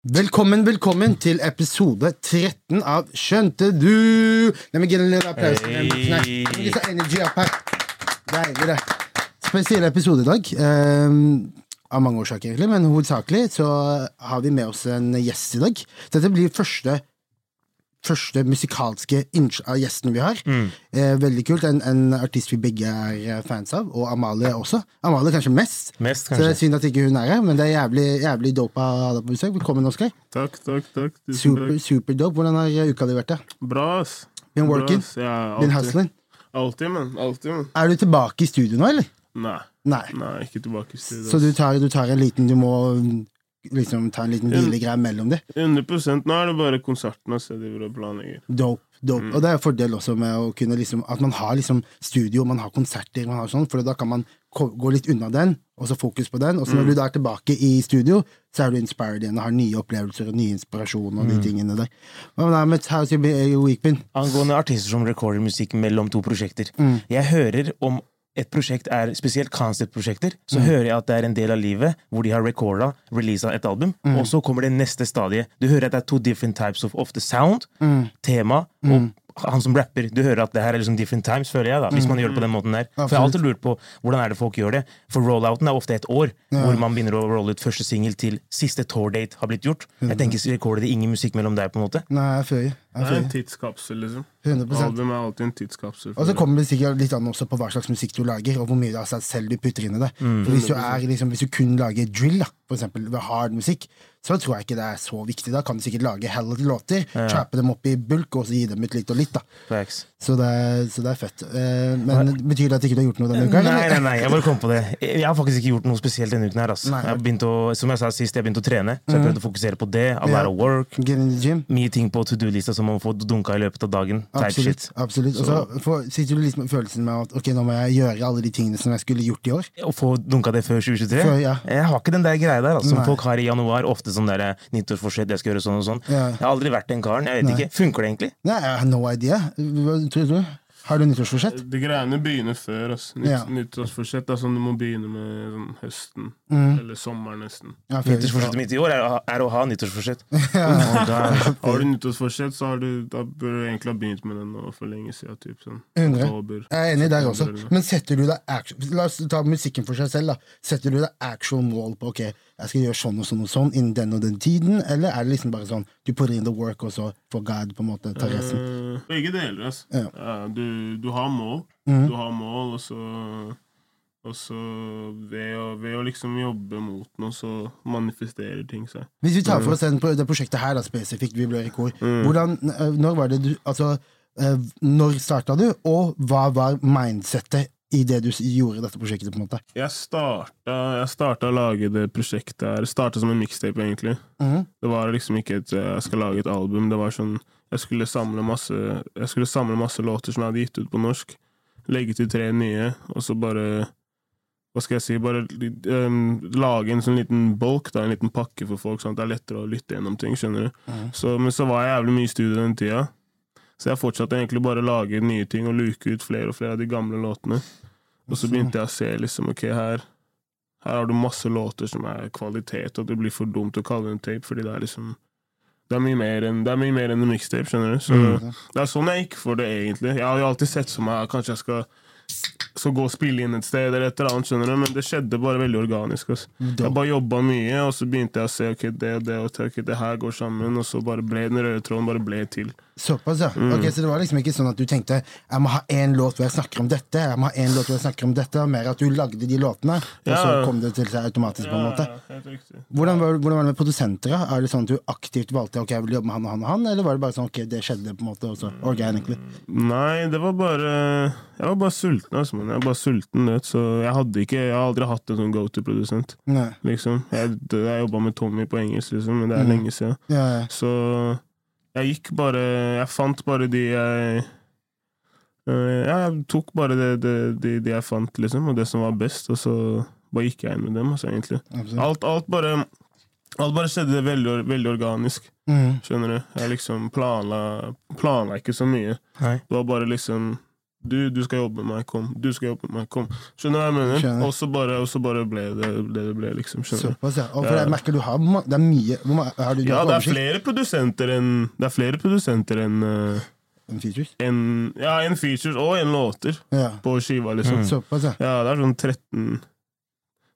Velkommen, velkommen til episode 13 av Skjønte du? Let me get a little applaus. Hey. Så energy opp her. Deilig, det. Spesiell episode i dag. ehm, av mange årsaker, egentlig, men hovedsakelig så har vi med oss en gjest i dag. Dette blir første Første musikalske gjesten vi har. Eh, veldig kult. En, en artist vi begge er eh, fans av, og Amalie også. Amalie kanskje mest. Mest, Så det er synd at ikke hun er her, men det er jævlig, jævlig dope å ha deg på besøk. Velkommen, Oskar. Takk, takk, takk. Super, super dope. Hvordan har uka di vært? da? Bra, ass. Been working? Bra, Ja, Been hustling? Alltid, men. Alltid, men. Er du tilbake i studio nå, eller? Nei. Nei. Nei, ikke tilbake i studio. Så du tar, du tar en liten Du må liksom ta en liten hvilegreie mellom det? 100 Nå er det bare konsertene jeg driver og planlegger. Dope. dope. Mm. Og det er en fordel også med å kunne liksom At man har liksom studio, man har konserter, man har sånn, for da kan man gå litt unna den, og så fokus på den. Og så Mm. når du da er tilbake i studio, så er du inspired igjen og har nye opplevelser og ny inspirasjon og de Mm. tingene der. Men det er Ahmed? How's your be- your week been? Angående artister som recorder musikk mellom to prosjekter. Mm. Jeg hører om et prosjekt er spesielt concept-prosjekter, så hører jeg at det er en del av livet hvor de har recorda, releasa et album, og så kommer det neste stadie. Du hører at det er to different types of the sound, tema, og han som rapper. Du hører at det her er liksom different times, føler jeg, da, hvis man gjør det på den måten der. For jeg har alltid lurt på hvordan er det folk gjør det. For rollouten er ofte et år, hvor man begynner å rolle ut første singel til siste tour-date har blitt gjort. Jeg tenker, rekorder det ingen musikk mellom der, på en måte? Nei, jeg føler jeg Det er en tidskapsel, liksom. 100 Album er alltid en tidskapsel. Og så kommer det sikkert litt an også på hva slags musikk du lager, og hvor mye av seg selv du putter inn i det. For hvis du, er, liksom, hvis du kun lager drill, da, for eksempel ved hard musikk, så tror jeg ikke det er så viktig. Da kan du sikkert lage hell låter, trappe dem opp i bulk, og så gi dem ut litt og litt. da. Så det, er- så det er fett. Eh, men betyr det at ikke du har gjort noe denne uka? Nei, nei, nei, jeg bare kom på det. Jeg har faktisk ikke gjort noe spesielt denne uken. her Altså. Jeg å, Som jeg sa sist, jeg begynte å trene, så jeg prøvde å fokusere på det. A lot Ja. of work. Get in the gym? Mye ting på to do-lista som man får dunka i løpet av dagen. Absolutt. absolutt. Og så sitter du liksom med følelsen med at ok, nå må jeg gjøre alle de tingene som jeg skulle gjort i år. Å få dunka det før 2023? Før, ja. Jeg har ikke den der greia der. Altså, som Nei. folk har i januar. Ofte sånn der eh, nyttårsforsett, jeg skal gjøre sånn og sånn. Ja. Jeg har aldri vært den karen. Jeg vet ikke. Funker det egentlig? Nei, jeg har no idea. Hva tror du? Har du nyttårsforsett? De greiene begynner før. Altså. Nytt, Ja. Nyttårsforsett er sånn du må begynne med sånn høsten. Mm. Eller sommeren, nesten. Ja, Nyttårsforsettet mitt i år er, er å ha nyttårsforsett. Oh, Har du nyttårsforsett, så har du, da bør du egentlig ha begynt med det nå for lenge siden. Typ, sånn. Oktober. Jeg er enig der også. Men setter du deg action, La oss ta musikken for seg selv. da Setter du deg actual mål på ok, jeg skal gjøre sånn og sånn og sånn innen den og den tiden, eller er det liksom bare sånn du putter in the work, og så får God på en måte ta resten? Uh, begge deler, altså. Ja. Uh, du, du har mål. mm. Du har mål, og så og så ved å, ved å liksom jobbe mot noe, så manifesterer ting seg. Hvis vi tar for oss den, det prosjektet her da spesifikt, Vi ble rekord, hvordan, eh, når var det du Altså, når starta du, og hva var mindsettet i det du gjorde dette prosjektet? på en måte? Jeg starta, jeg starta å lage det prosjektet her. Starta som en mixtape, egentlig. Mhm. Det var liksom ikke et eh, jeg skal lage et album. Det var sånn Jeg skulle masse Jeg skulle samle masse låter som jeg hadde gitt ut på norsk. Legge til tre nye, og så bare Hva skal jeg si Bare um, lage en sånn liten bolk, da, en liten pakke for folk, sånn at det er lettere å lytte gjennom ting. skjønner du? Mhm. Så, men så var jeg jævlig mye i studio den tida. Så jeg fortsatte egentlig bare å lage nye ting og luke ut flere og flere av de gamle låtene. Og så begynte jeg å se liksom, ok, her her har du masse låter som er kvalitet, og det blir for dumt å kalle det en tape, fordi det er liksom det er mye mer enn det mye mer enn en mixtape, skjønner du. Så Mm. Det er sånn jeg gikk for det, egentlig. Jeg har jo alltid sett for meg kanskje jeg skal, skal gå og spille inn et sted, eller et eller annet, skjønner du, men det skjedde bare veldig organisk. Altså. Jeg bare jobba mye, og så begynte jeg å se ok, det og det, og det, ok, det her går sammen, og så bare ble den røde tråden bare ble til. Såpass, ja. Ok, Så det var liksom ikke sånn at du tenkte jeg må ha én låt hvor jeg snakker om dette, jeg må ha en låt hvor jeg snakker om dette, mer at du lagde de låtene, og så kom det til seg automatisk, på en måte. Ja. Hvordan var, hvordan var det med produsenter? Er det sånn at du aktivt valgte ok, jeg vil jobbe med han og han og han, eller var det bare sånn ok, det skjedde på en måte også organically? Nei, det var bare Jeg var bare sulten, altså. Man. Jeg var bare sulten, vet, så jeg hadde ikke Jeg har aldri hatt en sånn go to-produsent, liksom. Jeg, jeg jobba med Tommy på engelsk, liksom, men det er Mm. lenge siden. Ja, ja. Så jeg gikk bare Jeg fant bare de jeg eh, Ja, jeg tok bare det, det, de, de jeg fant, liksom, og det som var best, og så bare gikk jeg inn med dem, altså, egentlig. Alt, alt bare Alt bare skjedde veldig, veldig organisk, Mm. skjønner du. Jeg liksom planla, planla ikke så mye. Nei. Det var bare liksom Du, du skal jobbe med meg, kom. Du skal jobbe med meg, kom. Skjønner du hva jeg mener? Skjønner. Og så bare, og så bare ble det det det ble, liksom. Skjønner? Såpass, ja. Og for jeg merker du har Det er mye har du, du Ja, det er flere produsenter enn Det er flere produsenter enn uh, En features? en, Ja, en features og en låter Ja. på skiva, liksom. Såpass, ja. Ja, det er sånn 13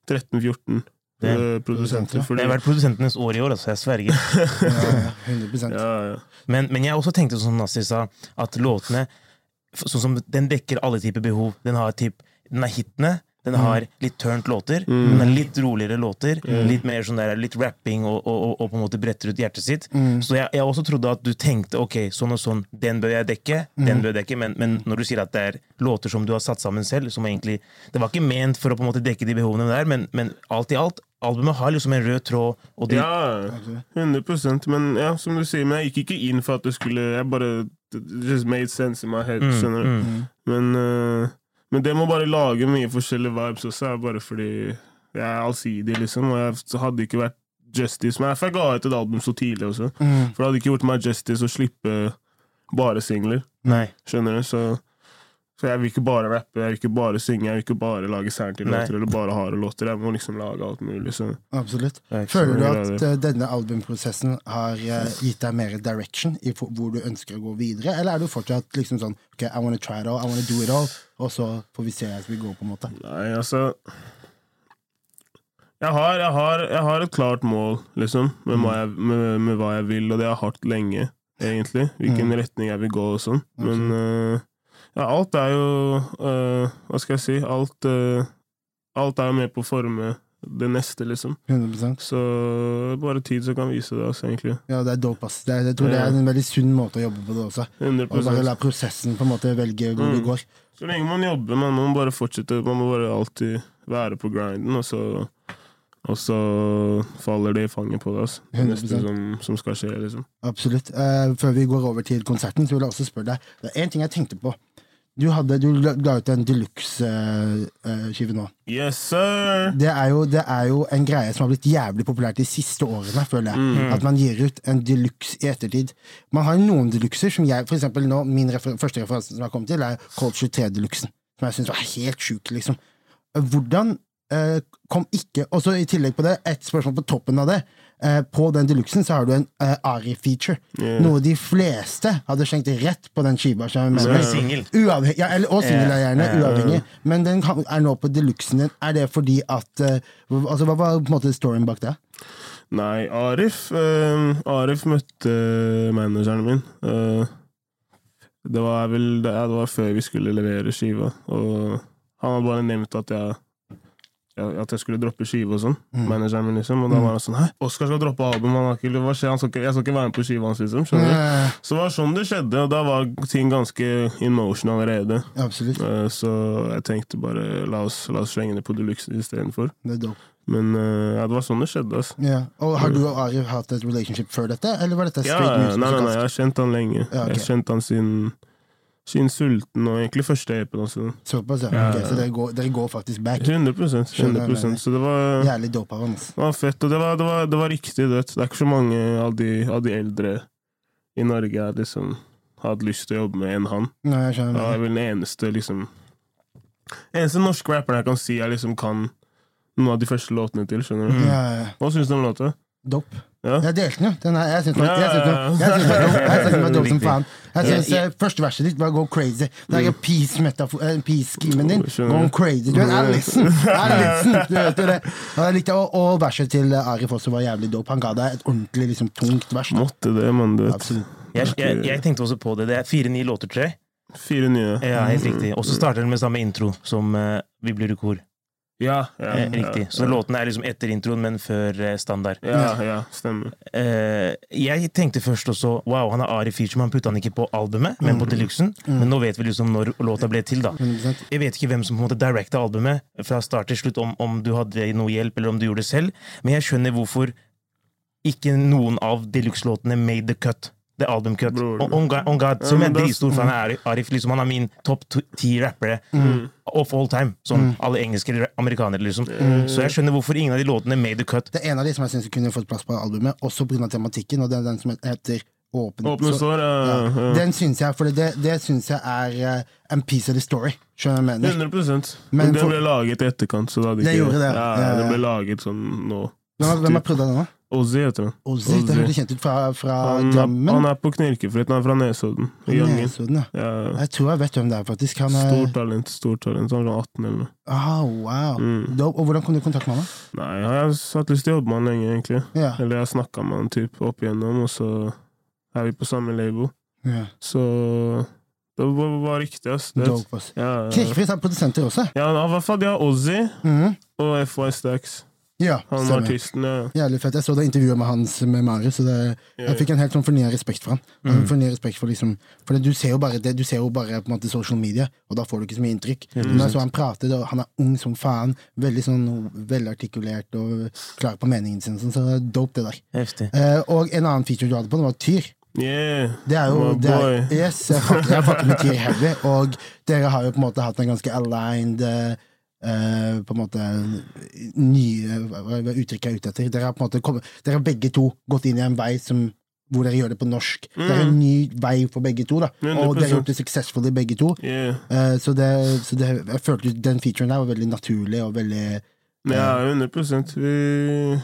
13-14 produsenter. eh, produsenter. Fordi, Det har vært produsentenes år i år, altså. Jeg sverger. ja, ja 100 ja, ja. Men, men jeg også tenkte som Nassi sa, at låtene Sånn som Den dekker alle typer behov. Den har typ, den er hitene. Den har litt turnt låter. Mm. Den har litt roligere låter. Litt mer sånn der, litt rapping og, og, og, og på en måte bretter ut hjertet sitt. Mm. Så jeg, jeg også trodde at du tenkte ok, sånn og sånn, den bør jeg dekke. Mm. den bør jeg dekke, Men, men når du sier at det er låter som du har satt sammen selv som egentlig, Det var ikke ment for å på en måte dekke de behovene der, men, men alt i alt, albumet har liksom en rød tråd. Og de, Ja, 100% Men ja, som du sier, men jeg gikk ikke inn for at det skulle Jeg bare It just made sense in my head. Mm, Skjønner du? mm. Men, uh, men det må bare lage mye forskjellige vibes også, er bare fordi jeg er allsidig, liksom. Og jeg hadde ikke vært justice. Men jeg ga ut et album så tidlig også. Mm. For det hadde ikke gjort meg justice å slippe bare singler. Nei. Skjønner du? Så, så jeg vil ikke bare rappe, jeg vil ikke bare synge, jeg vil ikke bare lage særlig-låter eller bare harde låter. Jeg må liksom lage alt mulig. Så. Absolutt. Føler du at uh, denne albumprosessen har uh, gitt deg mer direction i for- hvor du ønsker å gå videre, eller er du fortsatt liksom sånn Ok, I wanna try it all, I wanna do it all, og så får vi se hvordan vi går på en måte? Nei, altså jeg har, jeg, har, jeg har et klart mål, liksom, med, hva jeg, med, med hva jeg vil, og det har jeg hatt lenge, egentlig. Hvilken retning jeg vil gå og sånn. Men øh, ja, alt er jo uh, Hva skal jeg si? Alt, uh, alt er jo med på å forme det neste, liksom. 100 Så bare tid som kan vise det, altså, egentlig. Ja, det er dope, ass. Det er, jeg tror det er en veldig sunn måte å jobbe på det også. 100 Og bare la prosessen på en måte velge hvor Mm. det går. Så lenge man jobber, man må bare fortsette. Man må bare alltid være på grinden, og så, og så faller det i fanget på deg. Altså. Det neste som, som skal skje, liksom. Absolutt. Uh, før vi går over til konserten, så vil jeg også spørre deg Det er én ting jeg tenkte på. Du, hadde, du la ut en deluxe-skive nå. Yes, sir! Det er, jo, det er jo en greie som har blitt jævlig populært de siste årene, føler jeg. Mm. At man gir ut en deluxe i ettertid. Man har noen deluxer som jeg For eksempel nå, min refer første referanse som jeg har kommet til, er Cold 23-deluxen. Som jeg syns var helt sjuk, liksom. Hvordan eh, kom ikke Og så i tillegg på det, et spørsmål på toppen av det. Eh, på den deluxen så har du en eh, Ari-feature. Yeah. Noe de fleste hadde skjenkt rett på den skiva. singel. Ja, og singel er gjerne, uavhengig. Men den er nå på deluxen din. Er det fordi at eh, altså, Hva var på en måte storyen bak det? Nei, Arif uh, Arif møtte manageren min. Uh, det var vel det, ja, det var før vi skulle levere skiva, og han hadde bare nevnt at jeg at jeg skulle droppe skive og sånn. Manageren min, liksom. Og da var han sånn Hæ, Oskar skal droppe album, han har ikke, hva skjer? Han skal ikke, jeg skal ikke være med på skiva hans, liksom. Skjønner du? Så det var sånn det skjedde, og da var ting ganske in motion allerede. absolutt. Eh, Så jeg tenkte bare la oss, la oss slenge det på deluxe istedenfor. Men uh, ja, det var sånn det skjedde. altså. Ja. Og Har du og Arif hatt et relationship før dette, eller var dette straight ja, nei, nei, nei, jeg har kjent han lenge. Ja, okay. Jeg har kjent han siden, siden Sulten, og egentlig første EP-en også. Såpass, ja. Ja, Ok, så dere går, dere går faktisk back. 100 Skjønner, 100 Så det var, Jævlig dope av han. det var fett, og det var, det, var, det var riktig dødt. Det er ikke så mange av de, av de eldre i Norge jeg liksom hadde lyst til å jobbe med enn han. Nei, jeg skjønner Det er vel den eneste liksom Eneste norske rapperen jeg kan si jeg liksom kan noen av de første låtene til. skjønner du? Ja, ja. Hva syns du om låta? Dope. Ja? Jeg delte den jo. Den her, jeg syns den var- dope som faen. Jeg synes, Ja, ja. eh, første verset ditt var go crazy. Det er peace-metafor- eh, peace-schemen din. Skjønner. Go crazy. Du. I listen. Du vet jo det. Og, jeg likte, og, og verset til Arif også var jævlig dope. Han ga deg et ordentlig liksom, tungt vers. da. Måtte det, mann. Du vet. Jeg, jeg, jeg tenkte også på det. Det er fire nye låter, tre. Fire nye. Ja, helt riktig. Og så starter den med samme intro som uh, Vi blir i kor. Ja, ja, Eh, riktig. Så låten er liksom etter introen, men før eh, standard. Ja, ja, stemmer. Eh, jeg tenkte først også Wow, han har Ari feature, men han putta han ikke på albumet, men på deluxen. Men nå vet vi liksom når låta ble til, da. Jeg vet ikke hvem som på en måte directa albumet fra start til slutt, om, om du hadde noe hjelp, eller om du gjorde det selv, men jeg skjønner hvorfor ikke noen av deluxe-låtene made the cut. The album cut. Bror. Og On God, On God som jeg er dritstor fan av Arif- Arif, liksom, han er min topp to- ti rappere Mm. of all time. Sånn alle engelske eller amerikanere, liksom. Så jeg skjønner hvorfor ingen av de låtene made the cut. Det er en av de som jeg syns kunne fått plass på albumet, også pga. tematikken, og det er den som heter Åpne, Åpne så- sår, ja. ja. ja. Den syns jeg, for det, det syns jeg er uh, en piece of the story. Skjønner du hva jeg mener? 100 Men Men det ble laget i etterkant. Så det, hadde Det ikke, gjorde det, Ja, ja, ja. det ble laget sånn nå. Hvem har prøvd den nå? Ozzy heter han. Ozzy, det Ozzy. hørtes kjent ut fra, fra Han Drammen. han er på Knirkefritt, han er fra Nesodden. Nesodden, ja. Ja, Jeg tror jeg vet hvem det er, faktisk. Han er stort talent, stort talent. Han var 18 eller noe. Ah, wow. Mm. Og hvordan kom du i kontakt med han? da? Nei, jeg har hatt lyst til å jobbe med han lenge, egentlig. Ja. Eller jeg har snakka med han typ opp igjennom, og så er vi på samme label. ja. Så det var, var riktig, ass. Knirkefritt er produsenter også. ja, i hvert fall de har Ozzy Mhm. og FY Stacks. Ja, Han stemmer. artisten, ja. Jævlig fett. Jeg så det intervjuet med hans med Marius, og det, jeg fikk en helt sånn fornya respekt for han. Mm. Fornya respekt For liksom For det, du ser jo bare det, du ser jo bare på en måte social media, og da får du ikke så mye inntrykk. Mm. Men jeg så han prate, og han er ung som faen. Veldig sånn velartikulert og klar på meningen sin, sånn, så det er dope, det der. Eh, og en annen feature du hadde på, det var Tyr. Yeah. Det er jo det er. Yes, jeg fucker, med Tyr heavy, og dere har jo på en måte hatt en ganske aligned eh, eh, på en måte nye uttrykket jeg er ute etter. Dere har på en måte kommet, dere har begge to gått inn i en vei som hvor dere gjør det på norsk. Det er en ny vei for begge to, da. Og dere har gjort det successfully, begge to. Yeah. Eh, så det, så det, jeg følte den featuren der var veldig naturlig og veldig Ja, 100% Vi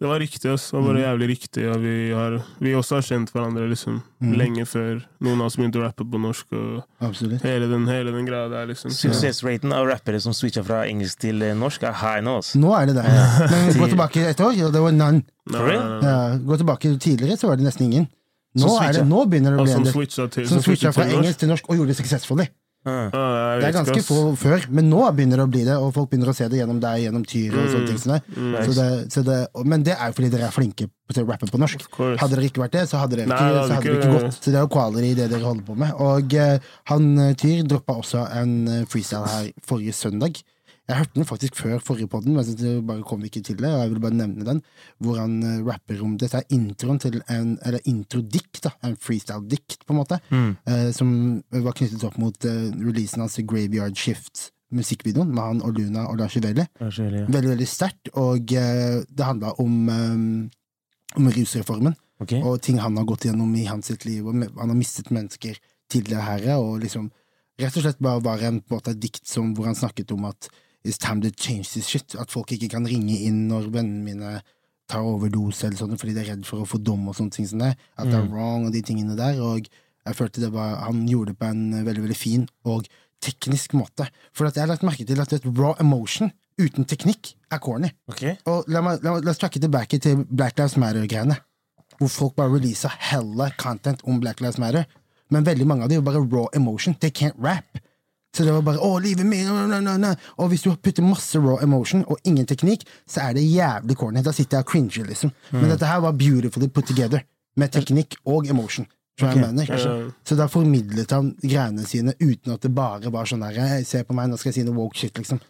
Det var riktig, ass. Det var bare jævlig riktig. Ja. vi, har, vi også har kjent hverandre liksom Mm. lenge før noen av oss begynte å rappe på norsk. Og Absolutt. hele den, hele den greia der, liksom. Suksessraten av rappere som switcha fra engelsk til eh, norsk, er high nå. ass. Nå er det det. Men gå tilbake et år, og det var none. No, For real? nei, nei. Ja, gå tilbake tidligere, så var det nesten ingen. Nå, er det, nå begynner det å bli som en del. switcha til Som switcha fra engelsk til norsk og gjorde det successfully. Det er ganske få før, men nå begynner det å bli det, og folk begynner å se det gjennom deg, gjennom Tyr og sånne ting. som det. Mm, Så det, så det, men det er jo fordi dere er flinke til å rappe på norsk. Hadde dere ikke vært det, så hadde dere Nei, ikke, det så hadde ikke- ikke gått. Så det er jo quality i det dere holder på med. Og eh, han eh, Tyr droppa også en eh, freestyle her forrige søndag. Jeg hørte den faktisk før forrige podden, men jeg bare kom ikke til det. Og jeg vil bare nevne den, hvor han eh, rapper om Dette er introen til en Eller introdikt, da. En freestyle-dikt, på en måte. Mm. eh, som var knyttet opp mot eh, releasen hans i Graveyard Shift, musikkvideoen, med han og Luna og Lars veldig, ja. Veldig, veldig sterkt, og eh, det handla om, eh, om rusreformen okay. og ting han har gått gjennom i hans sitt liv, og han har mistet mennesker tidligere det her, og liksom rett og slett bare var en, på en måte, et dikt som, hvor han snakket om at it's time to change this shit, at folk ikke kan ringe inn når vennene mine tar overdose eller sånt fordi de er redd for å få dom og sånne ting som det, at det er wrong og de tingene der, og jeg følte det var, han gjorde det på en veldig, veldig fin og teknisk måte, for at jeg har lagt merke til at et raw emotion uten teknikk er corny. Okay. Og la, meg, la, la oss tracke tilbake til Black Lives Matter-greiene. Hvor folk bare releaser hella content om Black Lives Matter. Men veldig mange av dem er bare raw emotion. They can't rap. Så det var bare 'Å, livet mitt no, no, no. Og hvis du putter masse raw emotion og ingen teknikk, så er det jævlig corny. Da sitter jeg og cringer, liksom. Men dette her var beautifully put together. Med teknikk og emotion. Okay. mener? Så da formidlet han greiene sine uten at det bare var sånn der Se på meg, nå skal jeg si noe woke shit, liksom.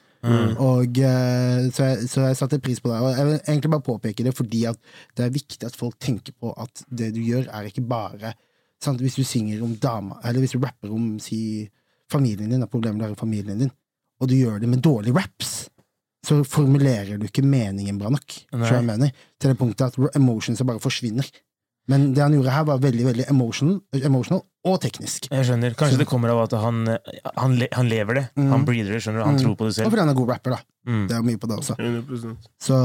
Og eh, så, jeg, så jeg satte pris på det. Og jeg vil egentlig bare påpeke det fordi at det er viktig at folk tenker på at det du gjør, er ikke bare sant? Hvis du synger om dama, eller hvis du rapper om si, familien din, har problemer er i familien din, og du gjør det med dårlige raps, så formulerer du ikke meningen bra nok. Jeg mener? Til det punktet at emotionsa bare forsvinner. Men det han gjorde her, var veldig veldig emotional, emotional og teknisk. Jeg skjønner. Kanskje det kommer av at han, han, le, han lever det. Mm. Han breather det, skjønner du. Han Mm. tror på det selv. Og fordi han er god rapper, da. Mm. Det er mye på det også. 100 Så,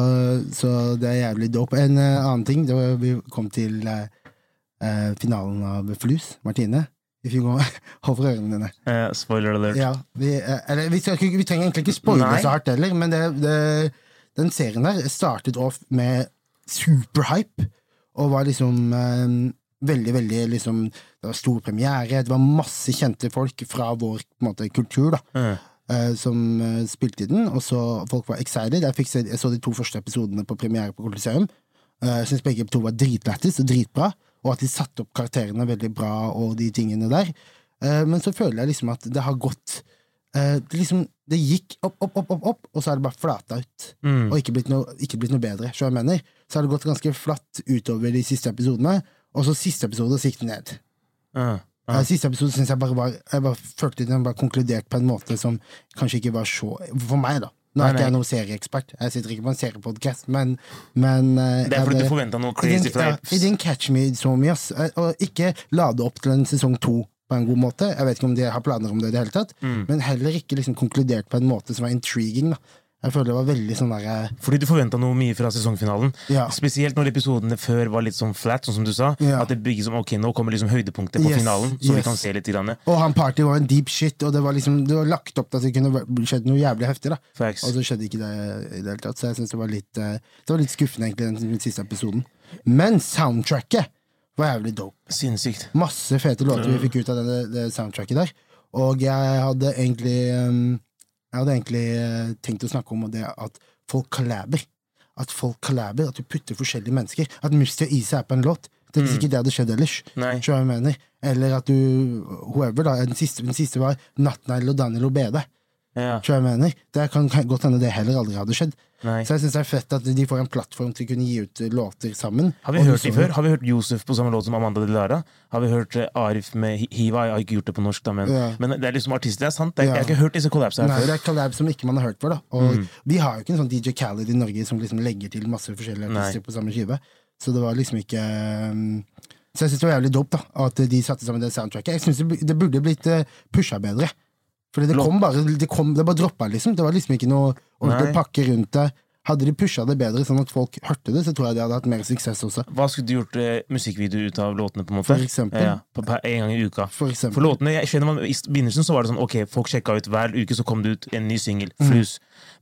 så det er jævlig dope. En uh, annen ting, det var, vi kom til uh, uh, finalen av Flus, Martine. For ørene dine. Eh, spoiler alert. Ja, vi, eh, eller, vi, ikke- vi trenger egentlig ikke spoile så hardt heller, men det, det, den serien der startet off med superhype, og var liksom eh, veldig, veldig liksom Det var stor premiere, det var masse kjente folk fra vår måte, kultur, da Eh, eh, som eh, spilte i den, og så folk var excited. Jeg, se, jeg så de to første episodene på premiere på Coliseum. Eh, jeg syns begge to var dritlættis og dritbra, og at de satte opp karakterene veldig bra og de tingene der. Eh, men så føler jeg liksom at det har gått eh, det, liksom, det gikk opp, opp, opp, opp, opp, og så er det bare flata ut. mm. Og ikke blitt noe, ikke blitt noe bedre. Så jeg mener. Så har det gått ganske flatt utover de siste episodene, og så siste episode så gikk det ned. Uh, ah. Siste episode syns jeg bare var Jeg bare følte den var konkludert på en måte som kanskje ikke var så For meg, da. Nå er Nei, ikke jeg noen serieekspert, jeg sitter ikke på en seriepodkast, men, men eh, Det er fordi du forventa noe crazy fra ja, it didn't catch me so mye, ass. Eh, Og ikke lade opp til en sesong to på en god måte. Jeg vet ikke om de har planer om det i det hele tatt, Mm. men heller ikke liksom konkludert på en måte som var intriguing. Da. Jeg føler det var veldig sånn der... Fordi du forventa noe mye fra sesongfinalen. Ja. Spesielt når episodene før var litt sånn flat, sånn som du sa. Ja. At det bygges som ok, nå kommer liksom høydepunktet på Yes, finalen, så vi kan se litt. Grann. Og han party var en deep shit, og det var liksom Det var lagt opp til at det kunne skjedd noe jævlig heftig. da Facts. Og så skjedde ikke det i det hele tatt, så jeg syns det var litt eh, Det var litt skuffende, egentlig, den, den siste episoden. Men soundtracket var jævlig dope. Sinnssykt. Masse fete låter vi fikk ut av det, det soundtracket der. Og jeg hadde egentlig um, Jeg hadde egentlig eh, tenkt å snakke om det at folk collaber. At folk collaber, at du putter forskjellige mennesker. At Musti og Isa er på en låt. Det er hvis ikke det hadde skjedd ellers. Nei. Jeg mener? Eller at du Whoever, da. Den siste, den siste var Natnail og Daniel Obede. Ja. Skjønner jeg mener? Det kan kan godt hende det heller aldri hadde skjedd. Nei. Så jeg syns det er fett at de får en plattform til å kunne gi ut eh, låter sammen. Har vi hørt de før? Har vi hørt Josef på samme låt som Amanda Delara? Har vi hørt eh, Arif med Hi- Hiva? Jeg har ikke gjort det på norsk, da, men, Ja. men det er liksom artister. Det er sant. Det er, Ja. Jeg har ikke hørt disse collapsene Nei, før. det er collab som ikke man har hørt før. da Og Vi har jo ikke en sånn DJ Khaled i Norge som liksom legger til masse forskjellige artister Nei. på samme skive. Så det var liksom ikke um, Så jeg syns det var jævlig dope da at de satte sammen det soundtracket. Jeg synes det, det burde blitt uh, pusha bedre. Fordi det kom bare Det, kom, det bare droppa, liksom. Det var liksom ikke noe ordentlig pakke rundt det. Hadde de pusha det bedre, sånn at folk hørte det, så tror jeg de hadde hatt mer suksess også. Hva skulle du gjort eh, musikkvideo ut av låtene, på en måte? For eksempel. Ja, på, på, en gang i uka. For For låtene, jeg skjønner man, I begynnelsen så var det sånn ok, folk sjekka ut hver uke, så kom det ut en ny singel. Flus.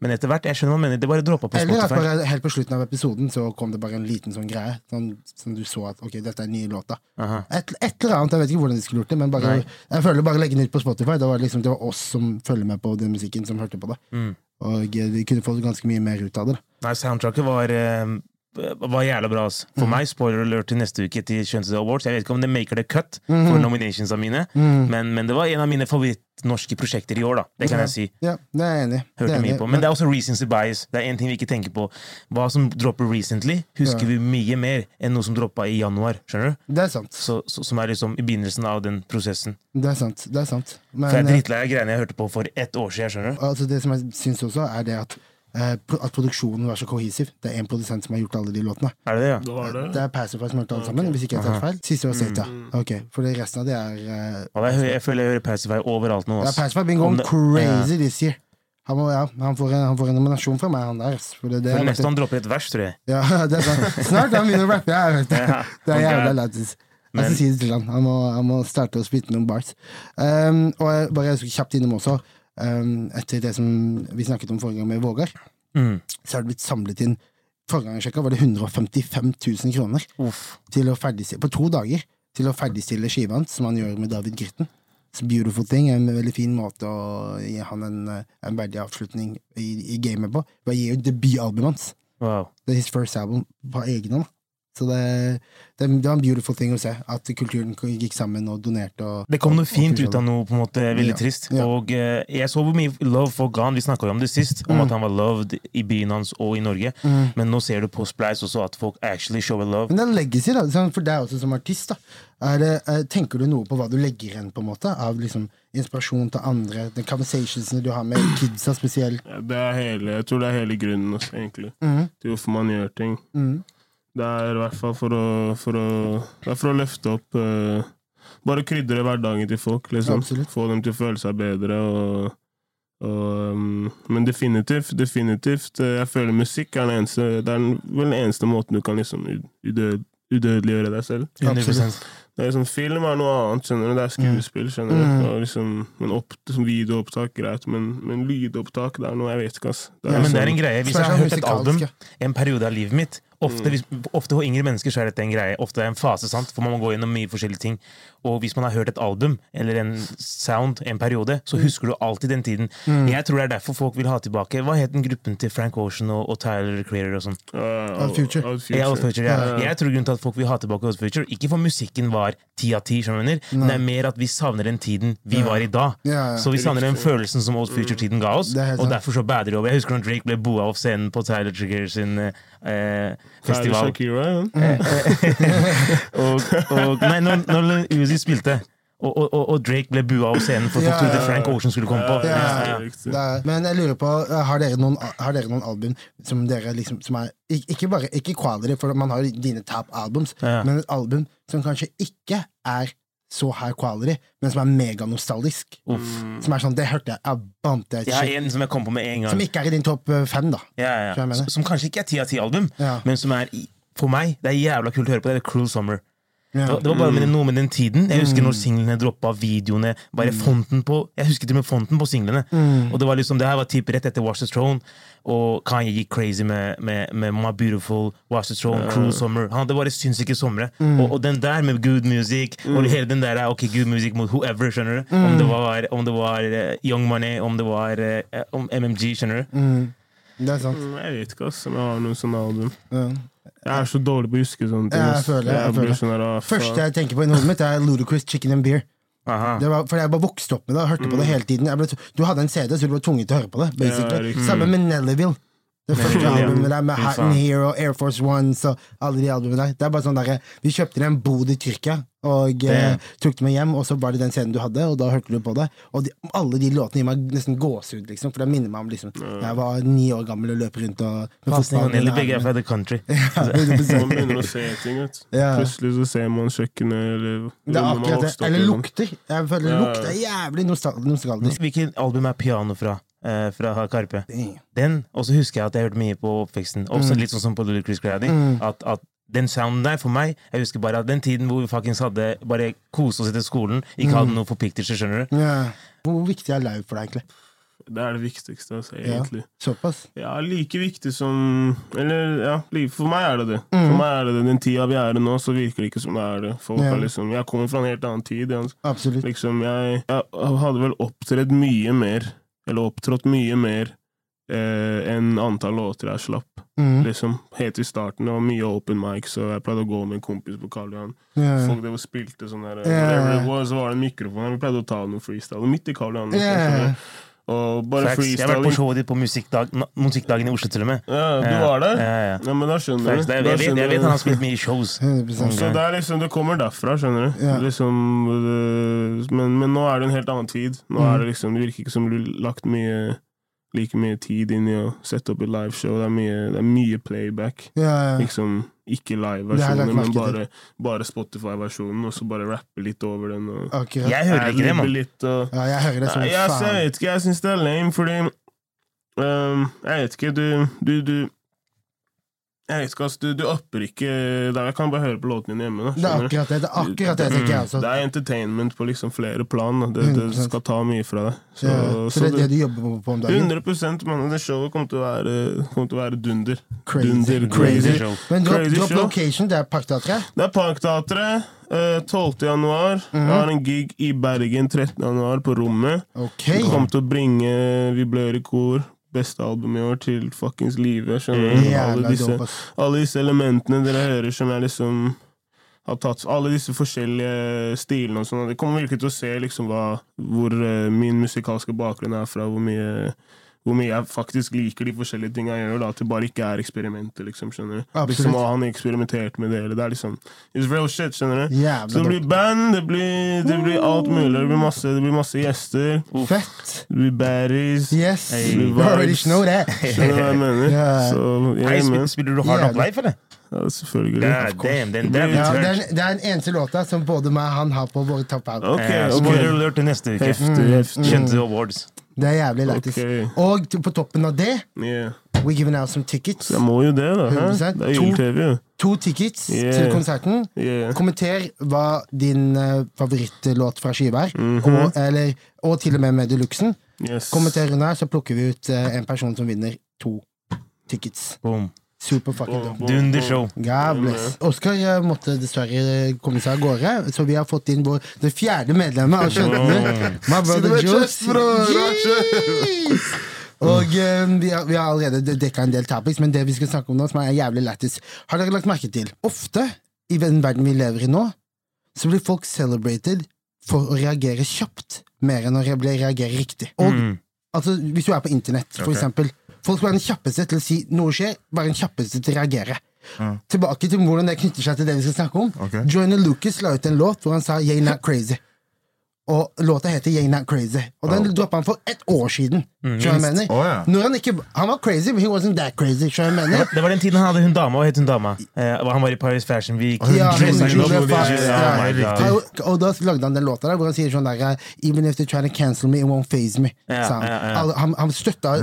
Men etter hvert, jeg skjønner hva man mener, det bare droppa på Spotify. Eller bare helt på slutten av episoden så kom det bare en liten sånn greie. Sånn, som du så at ok, dette er nye låta. Et, et eller annet, jeg vet ikke hvordan de skulle gjort det, men bare, jeg føler bare legge den ut på Spotify. Det var, liksom, det var oss som følger med på den musikken, som hørte på det. Mm. Og vi kunne fått ganske mye mer ut av det. Nei, soundtracket var eh, var jævla bra. ass. For Mm. meg, spoiler alert til neste uke til Kjønnsdel Awards. Jeg vet ikke om det maker the cut Mm. for nominationsa mine, men, men det var en av mine favorittnorske prosjekter i år, da. Det kan jeg si. Ja, det er jeg enig Hørte Det mye på. Men det er også recency bias. Det er en ting vi ikke tenker på. Hva som dropper recently, husker Ja. vi mye mer enn noe som droppa i januar. Skjønner du? det er sant. Så, så, som er liksom i begynnelsen av den prosessen. Det er sant. Det er sant. Men For jeg er eh, drittlei av greiene jeg hørte på for ett år siden. skjønner du? altså, det som jeg syns også, er det at, at produksjonen var så cohesiv. Det er én produsent som har gjort alle de låtene. Er det ja? Det var det. Det er Pacify som har gjort alle sammen, hvis ikke jeg tar feil. Siste var Zeta. Mm. Ok, For det resten av det er uh, Jeg, jeg føler jeg hører Pacify overalt nå. Ja, har been going crazy crazy this year. Han, må, ja, han, får en, han får en nominasjon fra meg, han der. For det, det For vært han dropper et vers, tror jeg. Ja, det er sant. Snart han begynner å rappe. Jeg vet det. Det er jævla lættis. Men... Jeg skal si det til han. Han må, han må starte å spytte noen bars. Um, og jeg, bare jeg skal kjapt innom også, etter det som vi snakket om forrige gang med Vågar, Mm. så er det blitt samlet inn Forrige gang jeg sjekka, var det 155 000 kroner til å på to dager til å ferdigstille skiva hans, som han gjør med David Gritten. Så beautiful thing. En veldig fin måte å gi han en, en verdig avslutning i, i gamet på. Bare gir jo debutalbumet hans. Wow. Det er his first album på egen hånd. Så det, det, det var en beautiful thing å se. At kulturen gikk sammen og donerte. Og, Det kom noe fint ut av noe på en måte veldig Ja, trist. ja. Og eh, jeg så hvor mye love folk ga han. Vi snakka jo om det sist, om Mm. at han var loved i byen hans og i Norge. Men nå ser du på Splice også at folk actually shower love. Men det er legacy, da. sånn, For deg også som artist. da er det, eh, Tenker du noe på hva du legger igjen på en måte av liksom inspirasjon til andre? Den conversationsene du har med kidsa spesielt? Ja, det er hele, jeg tror det er hele grunnen også, egentlig, mm. til hvorfor man gjør ting. Mhm. Det er i hvert fall for å, for å, det er for å løfte opp uh, Bare krydre hverdagen til folk, liksom. Få dem til å føle seg bedre. Og, og, um, men definitivt, definitivt eh, Jeg føler musikk er den eneste Det er den, vel den eneste måten du kan liksom udød, udødeliggjøre deg selv. 100%. Det er liksom, film er noe annet, skjønner du. Det er skuespill, skjønner du. Mm. Og liksom, men opp, liksom, videoopptak, greit, men, men lydopptak, det er noe jeg vet ikke, ass. Det Ja, men det er sånn- en greie. Hvis jeg har hørt et album en periode av livet mitt Ofte, Mm. hvis, ofte for yngre mennesker så er dette en greie. Ofte er det en fase, sant? for man må gå gjennom mye forskjellige ting. Og hvis man har hørt et album eller en sound en periode, Mm. så husker du alltid den tiden. Jeg tror det er derfor folk vil ha tilbake Hva het den gruppen til Frank Ocean og, og Tyler the Creator og sånn? Uh, Odd Future. future. Ja, Odd Future, ja. Jeg tror grunnen til at folk vil ha tilbake Odd Future, ikke for musikken var ti av ti, men det er mer at vi savner den tiden vi var i da. Ja, ja. Så vi savner den følelsen som Old Future-tiden ga oss, og derfor så bader det over. Jeg husker når Drake ble boa av scenen på Tyler Trigger sin eh, Tyler festival. Shakira, ja. og, og nei, når, når Uzi spilte, Og, og, og, Drake ble bua av scenen for Ja, for ja, ja, Frank Ocean skulle komme på. Ja, Ja, men jeg lurer på, har dere noen, har dere noen album som dere liksom som er, Ikke bare ikke quality, for man har jo dine top albums, Ja. men et album som kanskje ikke er så high quality, men som er meganostalgisk. Uff. Som er sånn, det hørte jeg, jeg Jeg har en som jeg kom på med en gang. Som ikke er i din topp eh, fem, da. Ja, ja. Som, som kanskje ikke er ti av ti album, Ja. men som er for meg Det er jævla kult å høre på. Det er Cruel Summer. Ja. Det var, det var bare med noe med den tiden. Jeg husker Mm. når singlene droppa, videoene Bare fonten på Jeg husker til og med fonten på singlene. Mm. Og det var liksom Det her var typ rett etter Watch the Throne, og Kanye gikk crazy med, med, med My Beautiful, Watch the Throne, Cruel Summer. Han, det var det sinnssyke somre. Mm. Og, og den der med good music, og hele den der Ok, good music mot whoever, skjønner du? Mm. Om det var, om det var uh, Young Money, om det var uh, om MMG, skjønner du? Mm. Det er sant. Mm, Jeg vet ikke ass, om jeg har noen sånne album. Ja. Jeg er så dårlig på å huske sånne ting. Jeg føler jeg, jeg føler sånn her, ah. Første jeg tenker på i hodet mitt, er Ludacris Chicken and Beer. Aha. Det var, for jeg bare vokste opp med det hørte på det hele tiden. Jeg ble, du hadde en CD, så du ble tvunget til å høre på det. Ja, basically. riktig. Samme med Nellyville. Det første albumet der med Hatton og Air Force Ones og alle de albumene der. Det er bare sånn der, Vi kjøpte en bod i Tyrkia og eh, tok det med hjem, og så var det den scenen du hadde, og da hørte du på det. Og de, alle de låtene gir meg nesten gåsehud, liksom, for det minner meg om liksom jeg var ni år gammel og løp rundt og med fotballen i begge er fra The Country. Ja, Man begynner å se ting. Vet. du. Ja. Plutselig så ser man kjøkkenet eller Det er akkurat det. Eller lukter. Jeg føler Ja. lukt er jævlig nostal nostalgisk. Hvilket album er piano fra? Eh, fra Karpe. Damn. Den, Og så husker jeg at jeg hørte mye på oppveksten. Også litt sånn som på Little Chris Grady. Mm. At, at den sounden der, for meg Jeg husker bare at den tiden hvor vi faktisk hadde bare kose oss etter skolen, ikke Mm. hadde noen forpliktelser, skjønner du. Ja. Hvor viktig er live for deg, egentlig? Det er det viktigste, altså, Ja. egentlig. Såpass? Ja, like viktig som Eller, ja, for meg er det det. Mm. For meg er det det. Den tida vi er i nå, så virker det ikke som det er det. Folk Ja. er liksom Jeg kommer fra en helt annen tid. Jeg, Absolutt. liksom, jeg, jeg hadde vel opptredd mye mer, eller opptrådt mye mer, eh, enn antall låter jeg slapp. Mm. Liksom, Helt i starten. Det var mye open mic, så jeg pleide å gå med en kompis på Karl Johan. Yeah. Folk det var spilte sånn der yeah. whatever it was, Så var det en mikrofon her. Vi pleide å ta noe freestyle. Midt i Karl Johan. liksom, Ja. Og bare Facts. Jeg har vært på showet ditt på musikkdag, musikkdagen i Oslo, til og med. Ja, du var der? Ja, ja. Ja, men da skjønner Facts. du. Det, Da jeg, vet, jeg vet han har spilt mye shows. Så det er liksom, det kommer derfra, skjønner du. Ja. Liksom, det, men, men nå er det en helt annen tid. Nå Mm. er det liksom, det virker ikke som du har lagt mye like mye tid inn i å sette opp et liveshow. Det er mye, det er mye playback. Ja, ja. Liksom ikke jeg live-versjoner, men bare, bare Spotify-versjonen, og så bare rappe litt over den. Og Akkurat. Jeg hører ikke det, mann. og, Ja, jeg hører det som Nei, jeg, jeg vet ikke, jeg syns det er lame, fordi um, Jeg vet ikke, du Du, du Jeg vet ikke, ass, du, du upper ikke der. Jeg kan bare høre på låten mine hjemme. Da, Det er akkurat det. Det er akkurat det, tenker jeg altså. Det er entertainment på liksom flere plan. Da. Det, det skal ta mye fra deg. Så, Ja, så, så det er det du jobber på, om dagen? 100% mann, det showet kommer til å være, kommer til å være dunder. Crazy. Dunder, Crazy. show. Men drop, Crazy du har location, det er Parkteatret? Det er Parkteatret. eh, 12. januar. Mhm. Jeg har en gig i Bergen 13. januar på Rommet. Okay. Vi kommer til å bringe Vi blør i kor, beste album i år, til fuckings live. Du? Alle disse, alle disse elementene dere hører som jeg liksom har tatt Alle disse forskjellige stilene og sånn. Det kommer virkelig til å se liksom hva, hvor uh, min musikalske bakgrunn er fra, hvor mye hvor mye jeg faktisk liker de forskjellige tingene jeg gjør, da, at det bare ikke er eksperimenter. liksom, skjønner du? Liksom, «Å, Han eksperimentert med det, eller det er liksom It's real shit, skjønner du? Jævla Så det blir band, det blir, det blir alt mulig. Det blir masse, det blir masse gjester. Fett. Det blir baddies. Yes. Hey. Already know that. Skjønner du hva jeg mener? Yeah. Så, yeah, spiller, spiller du Hard Up Jævlig. Live, eller? Ja, selvfølgelig. God damn, den Ja, det, er, det er den eneste låta som både meg og han har på våre top out. Okay, okay. ok. Spoiler alert til neste uke. Heftig, heftig. Kjente awards. Det er jævlig lættis. Okay. Og på toppen av det, Yeah. we giving out some tickets. Jeg må jo det, da. Hæ? 100%. Det er To- Gyll-TV, jo. To tickets Yeah. til konserten. Yeah. Kommenter hva din eh, favorittlåt fra skiva er, Mhm. og, eller, og til og med med deluxen. Yes. Kommenter under, så plukker vi ut eh, en person som vinner to tickets. Boom. Super fucking dope. boom, Dunder show. God bless. Oskar måtte dessverre komme seg av gårde, så vi har fått inn vår, det fjerde medlemmet av Skjønne. My brother. Jeez. Og um, vi, har, vi har allerede dekka en del topics, men det vi skal snakke om nå, som er jævlig lættis, har dere lagt merke til? Ofte i den verden vi lever i nå, så blir folk celebrated for å reagere kjapt, mer enn å reagere riktig. Og Mm. altså, Hvis du er på internett, for okay. eksempel. Folk skal være den kjappeste til å si noe skjer, være den kjappeste til å reagere. Ja. Tilbake til hvordan det knytter seg til det vi skal snakke om. Okay. Joyner Lucas la ut en låt hvor han sa 'Yay, not crazy'. Og låta heter Yang Not Crazy. Og den droppa han for ett år siden. Mm. du jeg mener? Å, ja. Når han, ikke, han var crazy, but he wasn't that crazy. Det var den tiden han hadde hun dama. Hva het hun dama? Eh, han var i Paris Fashion Week. Ja. Oh. Og, da lagde han den låta der hvor han sier sånn der Even if they try to cancel me, it won't phase me. Ja, sa han. ja, ja. Han, han støtta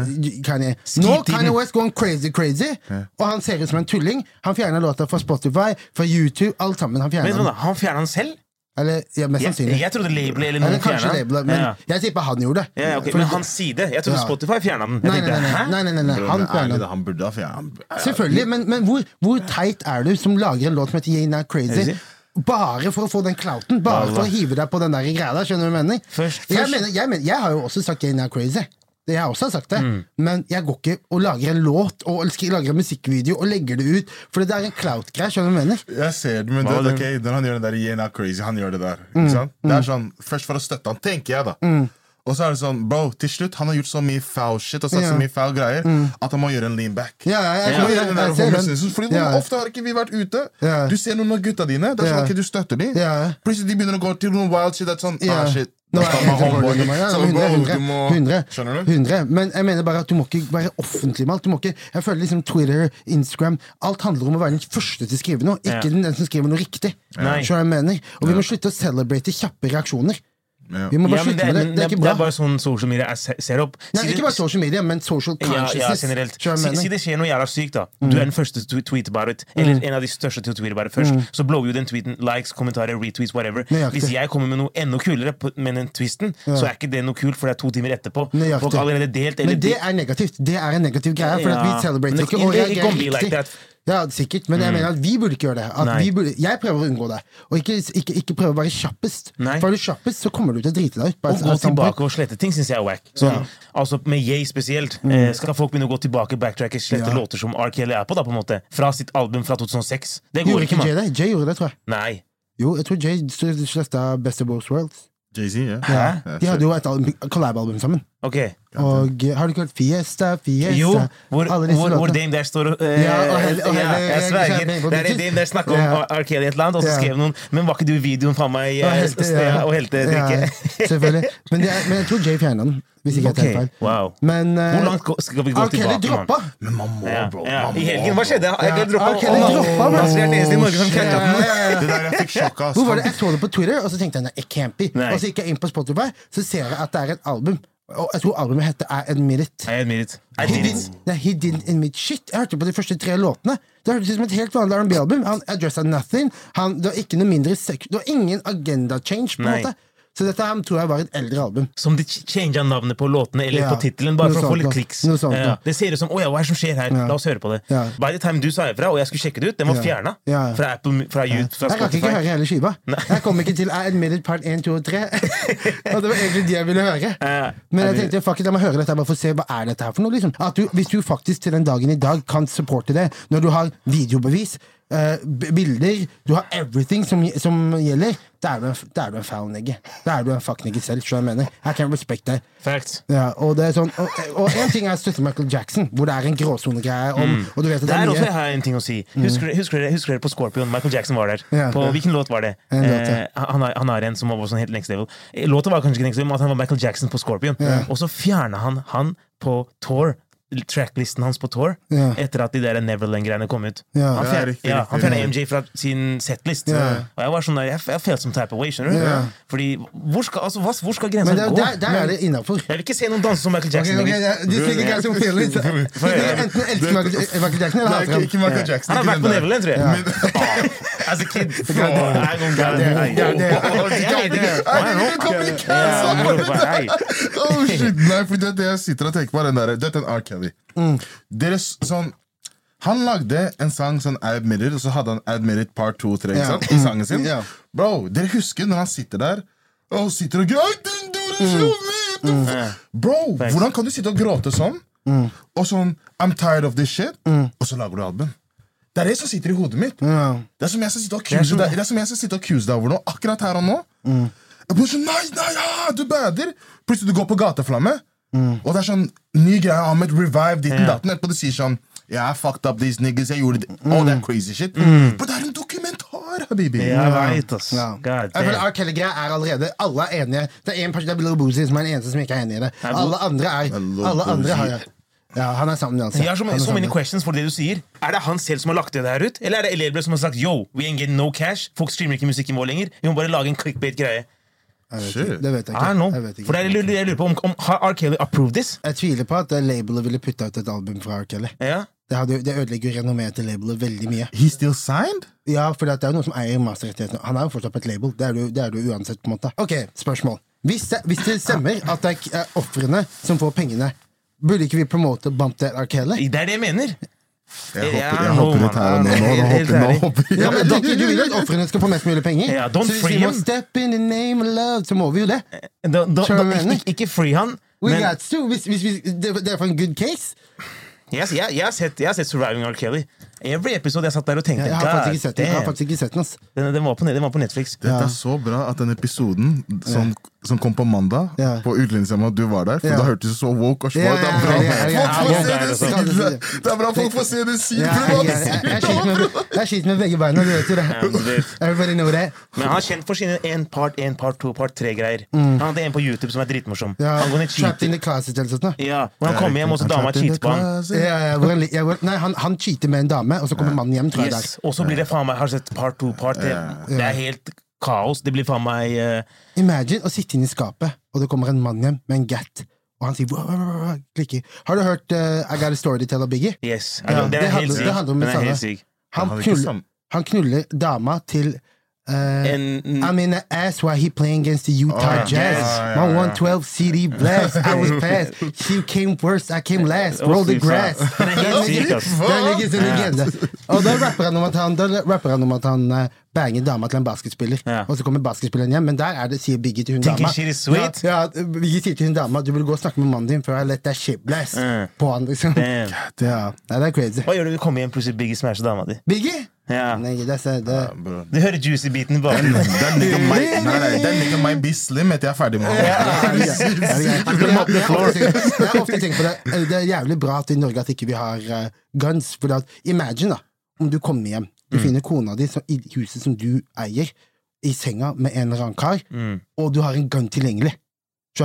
Kanye. Nå Kanye West going crazy, crazy, og han ser ut som en tulling. Han fjerner låta fra Spotify, fra YouTube, alt sammen. Han sånn, den. han fjerna den selv? Eller, ja, mest Jeg, sannsynlig. jeg trodde labelet eller noen fjerna den. men Ja. jeg tipper han gjorde det. Ja, okay. Men hans side? Jeg trodde Ja. Spotify fjerna den. Nei, nei, nei, nei, nei. Han fjerna den. han burde ha fjernet Selvfølgelig, men, men hvor, hvor teit er du som lager en låt som heter Not Crazy? Bare for å få den clouten? Bare for å hive deg på den der greia der? Skjønner du hva jeg mener? Først- Jeg, mener, jeg, mener, jeg har jo også sagt Not Crazy. Det jeg også har sagt det Mm. Men jeg går ikke og lager en låt og lager en musikkvideo og legger det ut. For det er en clout-greie. Skjønner du jeg mener? Jeg ser det, men det, okay, når han gjør det der Yeah Crazy, han gjør det der. Mm. Ikke sant? Det er sånn, Først for å støtte han, tenker jeg, da. Og så er det sånn, bro, til slutt, han har gjort så mye foul shit og sagt Ja. så mye foul greier at han må gjøre en lean back. Ja, ja, Fordi Ja. Ofte har ikke vi vært ute. Ja. Du ser noen av gutta dine. Det er sånn, ok, Du støtter dem. Ja. Plutselig de begynner å gå til noen wild shit. Det er sånn, Ja. ah, shit. Er deg. Ja, 100, 100, 100, 100. Men jeg mener bare at du må ikke være offentlig med alt. Du må ikke, jeg føler liksom Twitter, Instagram Alt handler om å være den første til å skrive noe, ikke den, som skriver noe riktig. Nei. Jeg mener? Og vi må slutte å celebrate kjappe reaksjoner. Ja. Vi må bare Ja, slutte det, med det. Det er ikke det er bare sånn social media jeg ser opp. Nei, Si det- ikke bare social media, men social consciousness. ja. Skjønner Si, si det skjer noe jævla sykt, da. Du er den første til å tweete about it. Eller en av de største til å tweete about it først. Så blower jo den tweeten likes, kommentarer, retweets, whatever. Nøyaktig. Hvis jeg kommer med noe enda kulere med den twisten, så er ikke det noe kult, for det er to timer etterpå. Nøyaktig. Folk har allerede delt eller Men det er negativt. Det er en negativ greie, for at vi celebrater ikke. Og jeg, jeg, jeg Ja, sikkert, men jeg mener at vi burde ikke gjøre det. At vi burde, jeg prøver å unngå det. Og ikke, ikke, ikke prøve å være kjappest. Nei. For er du kjappest, så kommer du til å drite deg ut. på Å gå tilbake og slette ting syns jeg er wack. Sånn, altså Med Yay spesielt. Eh, skal folk begynne å gå tilbake backtracke, slette Ja. låter som R. Kelly er på, da på en måte Fra sitt album fra 2006? Det går Gjorde ikke, ikke Jay Jay gjorde det, tror jeg. Nei. Jo, jeg tror Jay sletta Best of Both Worlds. Jay-Z, ja. Ja. Ja, De hadde jo et collab-album sammen. Ok. Og eh, har du ikke hørt Fiesta, Fiesta Jo, hvor, hvor, hvor. Dame der står og eh, Ja, og hele- og ja, Jeg sverger. Det er det. Dame der snakker om Ja. Arkeli et eller annet, og så Ja. skrev noen Men var ikke du i videoen faen meg Og eh, helte, ja. og helte drikke? Ja, selvfølgelig. Men, det er, men jeg tror Jay fjerna den, hvis ikke jeg tar feil. wow. Men uh, Hvor langt skal vi gå R. Tilbake, droppa! Men man må, bro. ja. Man I helgen, hva skjedde? Jeg Ja, droppa R. Kelly droppa, bro. er eneste i Norge som catcha den. Jeg fikk. Hvor var det? Jeg så det på Twitter, og så tenkte jeg nei, it can't be. Og så gikk jeg inn på Spotify, så ser jeg at det er et album. Og jeg tror albumet heter I Admit It. I admit it. I He did did, it. nei, he didn't admit shit. Jeg hørte på de første tre låtene. Det hørtes ut som et helt vanlig R&B-album. Han addressa nothing. Han, det var ikke noe mindre sek Det var ingen agenda change. på en måte Så dette her tror jeg var et eldre album. Som de changa navnet på låtene eller Ja. på tittelen, bare for å få litt kliks. Ja. Det ser ut som 'Å ja, hva er det som skjer her?' La oss høre på det. By the time du sa ifra, og jeg skulle sjekke det ut, den var fjerna fra Apple, fra, YouTube, fra Jeg rakk ikke høre hele skiva. Jeg kom ikke til I admitted It part 1, 2 og 3. og det var egentlig de jeg ville høre. Men jeg tenkte fuck it, jeg må høre dette bare for å se hva er dette her for noe. liksom At du, Hvis du faktisk til den dagen i dag kan supporte det, når du har videobevis, b- bilder, du har everything som, som gjelder, da er du en, da er du en foul nigger. Da er du en fuck nigger selv. skjønner jeg mener I kan respect that. Facts. Ja, og det er sånn Og, og en ting er å støtte Michael Jackson, hvor det er en gråsonegreie Mm. Og du vet at det Der er også jeg har en ting å si. Husker, husker, dere, husker dere på Scorpion? Michael Jackson var der. Ja. På, hvilken låt var det? Låt, ja. Eh, han, har, han har en som var sånn helt next level. Eh, Låta var kanskje ikke next level, men at han var Michael Jackson på Scorpion. Og så fjerna han han på tour. Tracklisten hans på tour yeah. etter at de der Neverland-greiene kom ut. Yeah. Han Ja, fjer- riktig, ja, han fjerna ja. MJ fra sin setlist. Yeah. Og jeg var sånn der, jeg, jeg felt som type of way, skjønner du? Fordi hvor skal, altså, hva, hvor skal grensa der, gå? der, der er det innafor. Jeg vil ikke se noen danse som Michael Jackson. ok, lenger. ja, Du stikker guys som feelings. Enten elsker Michael Michael Jackson eller hater ham. Michael Jackson. Han har vært på. Neverland, tror jeg. Ah, As a kid. Det- Oh, Oh, oh, ikke. Ikke. Oh shit, Nei, for det, det jeg sitter og tenker på, er den der, det er den R. Kelly. Deres, sånn, han lagde en sang sånn I Admit og så hadde han Admitted It part 2 og 3 yeah. I sangen sin. Yeah. Bro, dere husker når han sitter der og sitter og gråter? Bro, hvordan kan du sitte og gråte sånn? Og sånn I'm tired of this shit, og så lager du album. Det er det som sitter i hodet mitt. Det er som jeg skal sitte og accuse deg, deg over nå, akkurat her og nå. Jeg blir sånn, nei, nei, ja, du bader Plutselig du går på gateflamme Og det er sånn, ny greie Ahmed revive ditten yeah. datten Etterpå du sier sånn, yeah, I fucked up these niggas Jeg gjorde det, all that crazy shit Men det er en dokumentar habibi. Jeg veit, ass. God damn. R. Kelly-greia er allerede Alle er enige. Det er en person, det er Lil Boozy som er den eneste som ikke er enig i det. Alle andre er Alle andre har Ja, han er sammen altså. Jeg har så, many questions for det du sier. Er det han selv som har lagt det der ut? Eller er det Elierbrev som har sagt yo, we ain't getting no cash? Folk streamer ikke musikken vår lenger. Vi må bare lage en clickbait-greie. Jeg vet ikke. Det vet jeg I ikke. don't know. Jeg, vet ikke. For er, jeg lurer- jeg lurer på om, om Har R. Kelly approved this? jeg tviler på at eh, labelet ville putta ut et album fra R. Kelly. Ja. Det, hadde, det ødelegger jo renommeet til labelet veldig mye. He still signed? Ja, for det er jo noen som eier masterrettighetene. Han er jo fortsatt på et label. Det er du, det er du uansett. på en måte Ok, spørsmål. Hvis det, hvis det stemmer at det er ofrene som får pengene, burde ikke vi promote Bump That R. Kelly? Det er det jeg mener. Jeg Ja, hopper, jeg hopper her og nå. Nå, nå, hopper, nå ærlig. hopper Ja, men du, du vil at ofrene skal få mest mulig penger? Ja, don't så hvis free vi må him. step in the name of love, så må vi jo det. Da, da, Skjønner du hva jeg ikke, mener? ikke, ikke free han. We Men got to. Hvis, hvis, vi- det, det er for en good case. jeg, jeg, jeg, har sett, jeg har sett Surviving R. Kelly. Every episode jeg satt der og tenkte Jeg har faktisk ikke sett den. Jeg har faktisk ikke sett den ass. Den, den, var på, den var på Netflix. Det er så bra at den episoden som, som kom på mandag, Ja. på Utlendingshjemmet, at du var der For Ja. da hørtes du så woke og smart. Er ja. Det er bra folk får se det jeg, jeg, jeg, med, begge beina, du vet jo det. Men han er kjent for sine en part, en part, to part, tre-greier. Han hadde en på YouTube som er dritmorsom. Mm. Ja, Han går ned Trapped in the closet eller sånt. Ja, Hvor han kommer hjem, og så dama cheater på hvor, nei, han, han cheater med en dame, og så kommer mannen hjem, tror jeg. Og så blir det faen meg Har du sett part to, part tre? Det er helt kaos. Det blir faen meg uh... Imagine å sitte inne i skapet, og det kommer en mann hjem med en gat, og han sier wah, wah, wow», klikker. Har du hørt uh, I Got a Story to Tell of Biggie? Yes. Ja, det det er handler- det handler om det samme. Han han knuller dama til eh, and I'm in the ass while he playing against the Utah Oh, Jazz. yeah, yeah, My yeah. 112 CD blast. I was fast. She came first, I came last. Roll the grass. Den er helt syk, ass. Det er en legende- Og da rapper han om at han, rapper han, om at han eh, banger dama til en basketspiller. Ja. Og så kommer basketspilleren hjem, men der er det, sier Biggie til hun dama. sweet. Ja, ja, Biggie sier til hun dama du burde gå og snakke med mannen din før jeg let that shit blast Mm. på han. liksom. Damn. Ja, det er crazy. Hva gjør du når du kommer hjem plutselig Biggie smasher dama di? Biggie? Ja. Nei, det, det, Bro. Du hører juicy-biten bakgrunnen. Den nigga might, nei, nei, den nigga might be slim etter jeg er ferdig med ham. Det. Det er jævlig bra at i Norge at ikke vi har uh, guns. For at, imagine da, om du kommer hjem, du finner kona di så, i huset som du eier, i senga med en eller annen kar, og du har en gun tilgjengelig.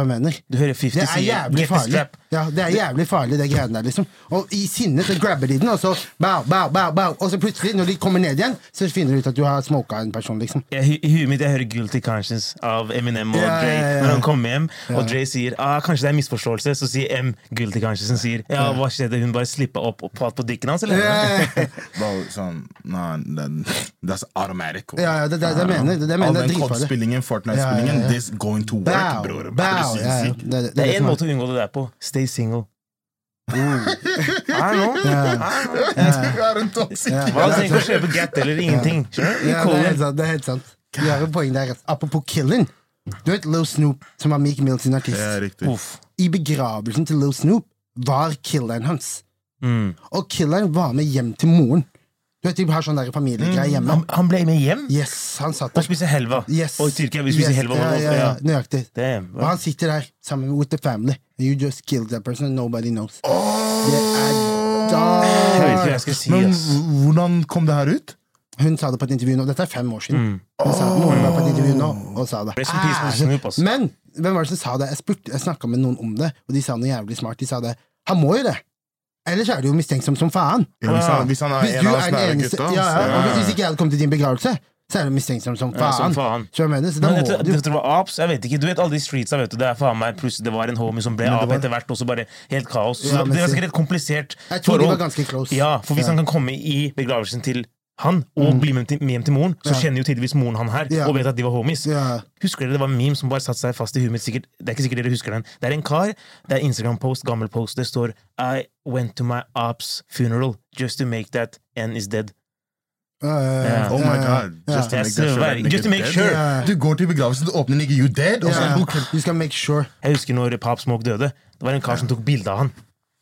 Mener? Du hører 50 Det er jævlig farlig. Ja, det er jævlig farlig, det greiene der, liksom. Og i sinne så grabber de den, og så bow, bow, bow, bow. Og så plutselig, når de kommer ned igjen, så finner du ut at du har smoka en person, liksom. Ja, I huet mitt jeg hører 'Guilty Conscience' av Eminem og Ja, Dre. ja, ja. Når han kommer hjem, og Dre sier ah, 'kanskje det er misforståelse', så sier M 'Guilty Conscience' og sier 'ja, hva skjedde', hun bare slippa opp og patt på dikken hans, eller? Bare sånn, nei, that's automatic. Ja, ja, det er det jeg mener. Det er det mener, All den. COD-spillingen, Fortnite-spillingen, this going to work, bror. Du Ja, ja. Det, det, Det er én måte å unngå det der på. Stay single. Ja. I know. Du kjøper en Hva trenger å kjøpe Gat eller ingenting. Ja, det er helt sant. det er helt sant Du har et poeng der. Apropos killing. Du vet Lil Snoop, som var Meek Mill sin artist. Ja. Uff. I begravelsen til Lil Snoop var killeren hans. Mm. Og killeren var med hjem til moren. Du vet, De har sånn familiegreie hjemme. Han, han ble med hjem Yes, han satt der. og spiste helva. Yes. Og i Tyrkia vi spiser Yes, helva. Ja, ja, ja, nøyaktig. Damn. Og han sitter der sammen with the family. You just killed that person and nobody knows. Det er Jeg vet ikke hva jeg skal si. Men ass. hvordan kom det her ut? Hun sa det på et intervju nå. Dette er fem år siden. Mm. Hun sa, moren var på et intervju nå og sa det. Med Ah, Men hvem var det som sa det? Jeg, spurte, jeg snakka med noen om det, og de sa noe jævlig smart. De sa det. Han må jo det. Ellers er du jo mistenksom som faen. Ja, hvis, han, hvis han er Hvis en av oss nære eneste gutta ja, ja, og Hvis ikke jeg hadde kommet til din begravelse, så er du mistenksom som Ja, faen. som faen. Så jeg mener, så da Men dette, du dette var Ops, jeg vet ikke, Du vet alle de streetsa, vet du. Det er faen meg Plutselig det var en homie som ble ap var- etter hvert, og så bare helt kaos. Så Ja, men det er si- sikkert et komplisert Jeg tror de var ganske close. Ja, for hvis Ja. han kan komme i begravelsen til han og bli med, til, med hjem til moren, så Ja. kjenner jo tydeligvis moren han her, Ja. og vet at de var homies. Ja. Husker dere det var en meme som bare satte seg fast i huet mitt? Sikkert, det er ikke sikkert dere husker den. Det er en kar, det er Instagram-post, gammel post, det står I went to my ops funeral just to make that N is dead. Uh, Ja. Oh my god. Just to Jeg make sure swear, just to make sure. Du går til begravelsen, du åpner nigga you dead, skal make sure. Jeg husker når Pop Smoke døde. Det var en kar som tok bilde av han.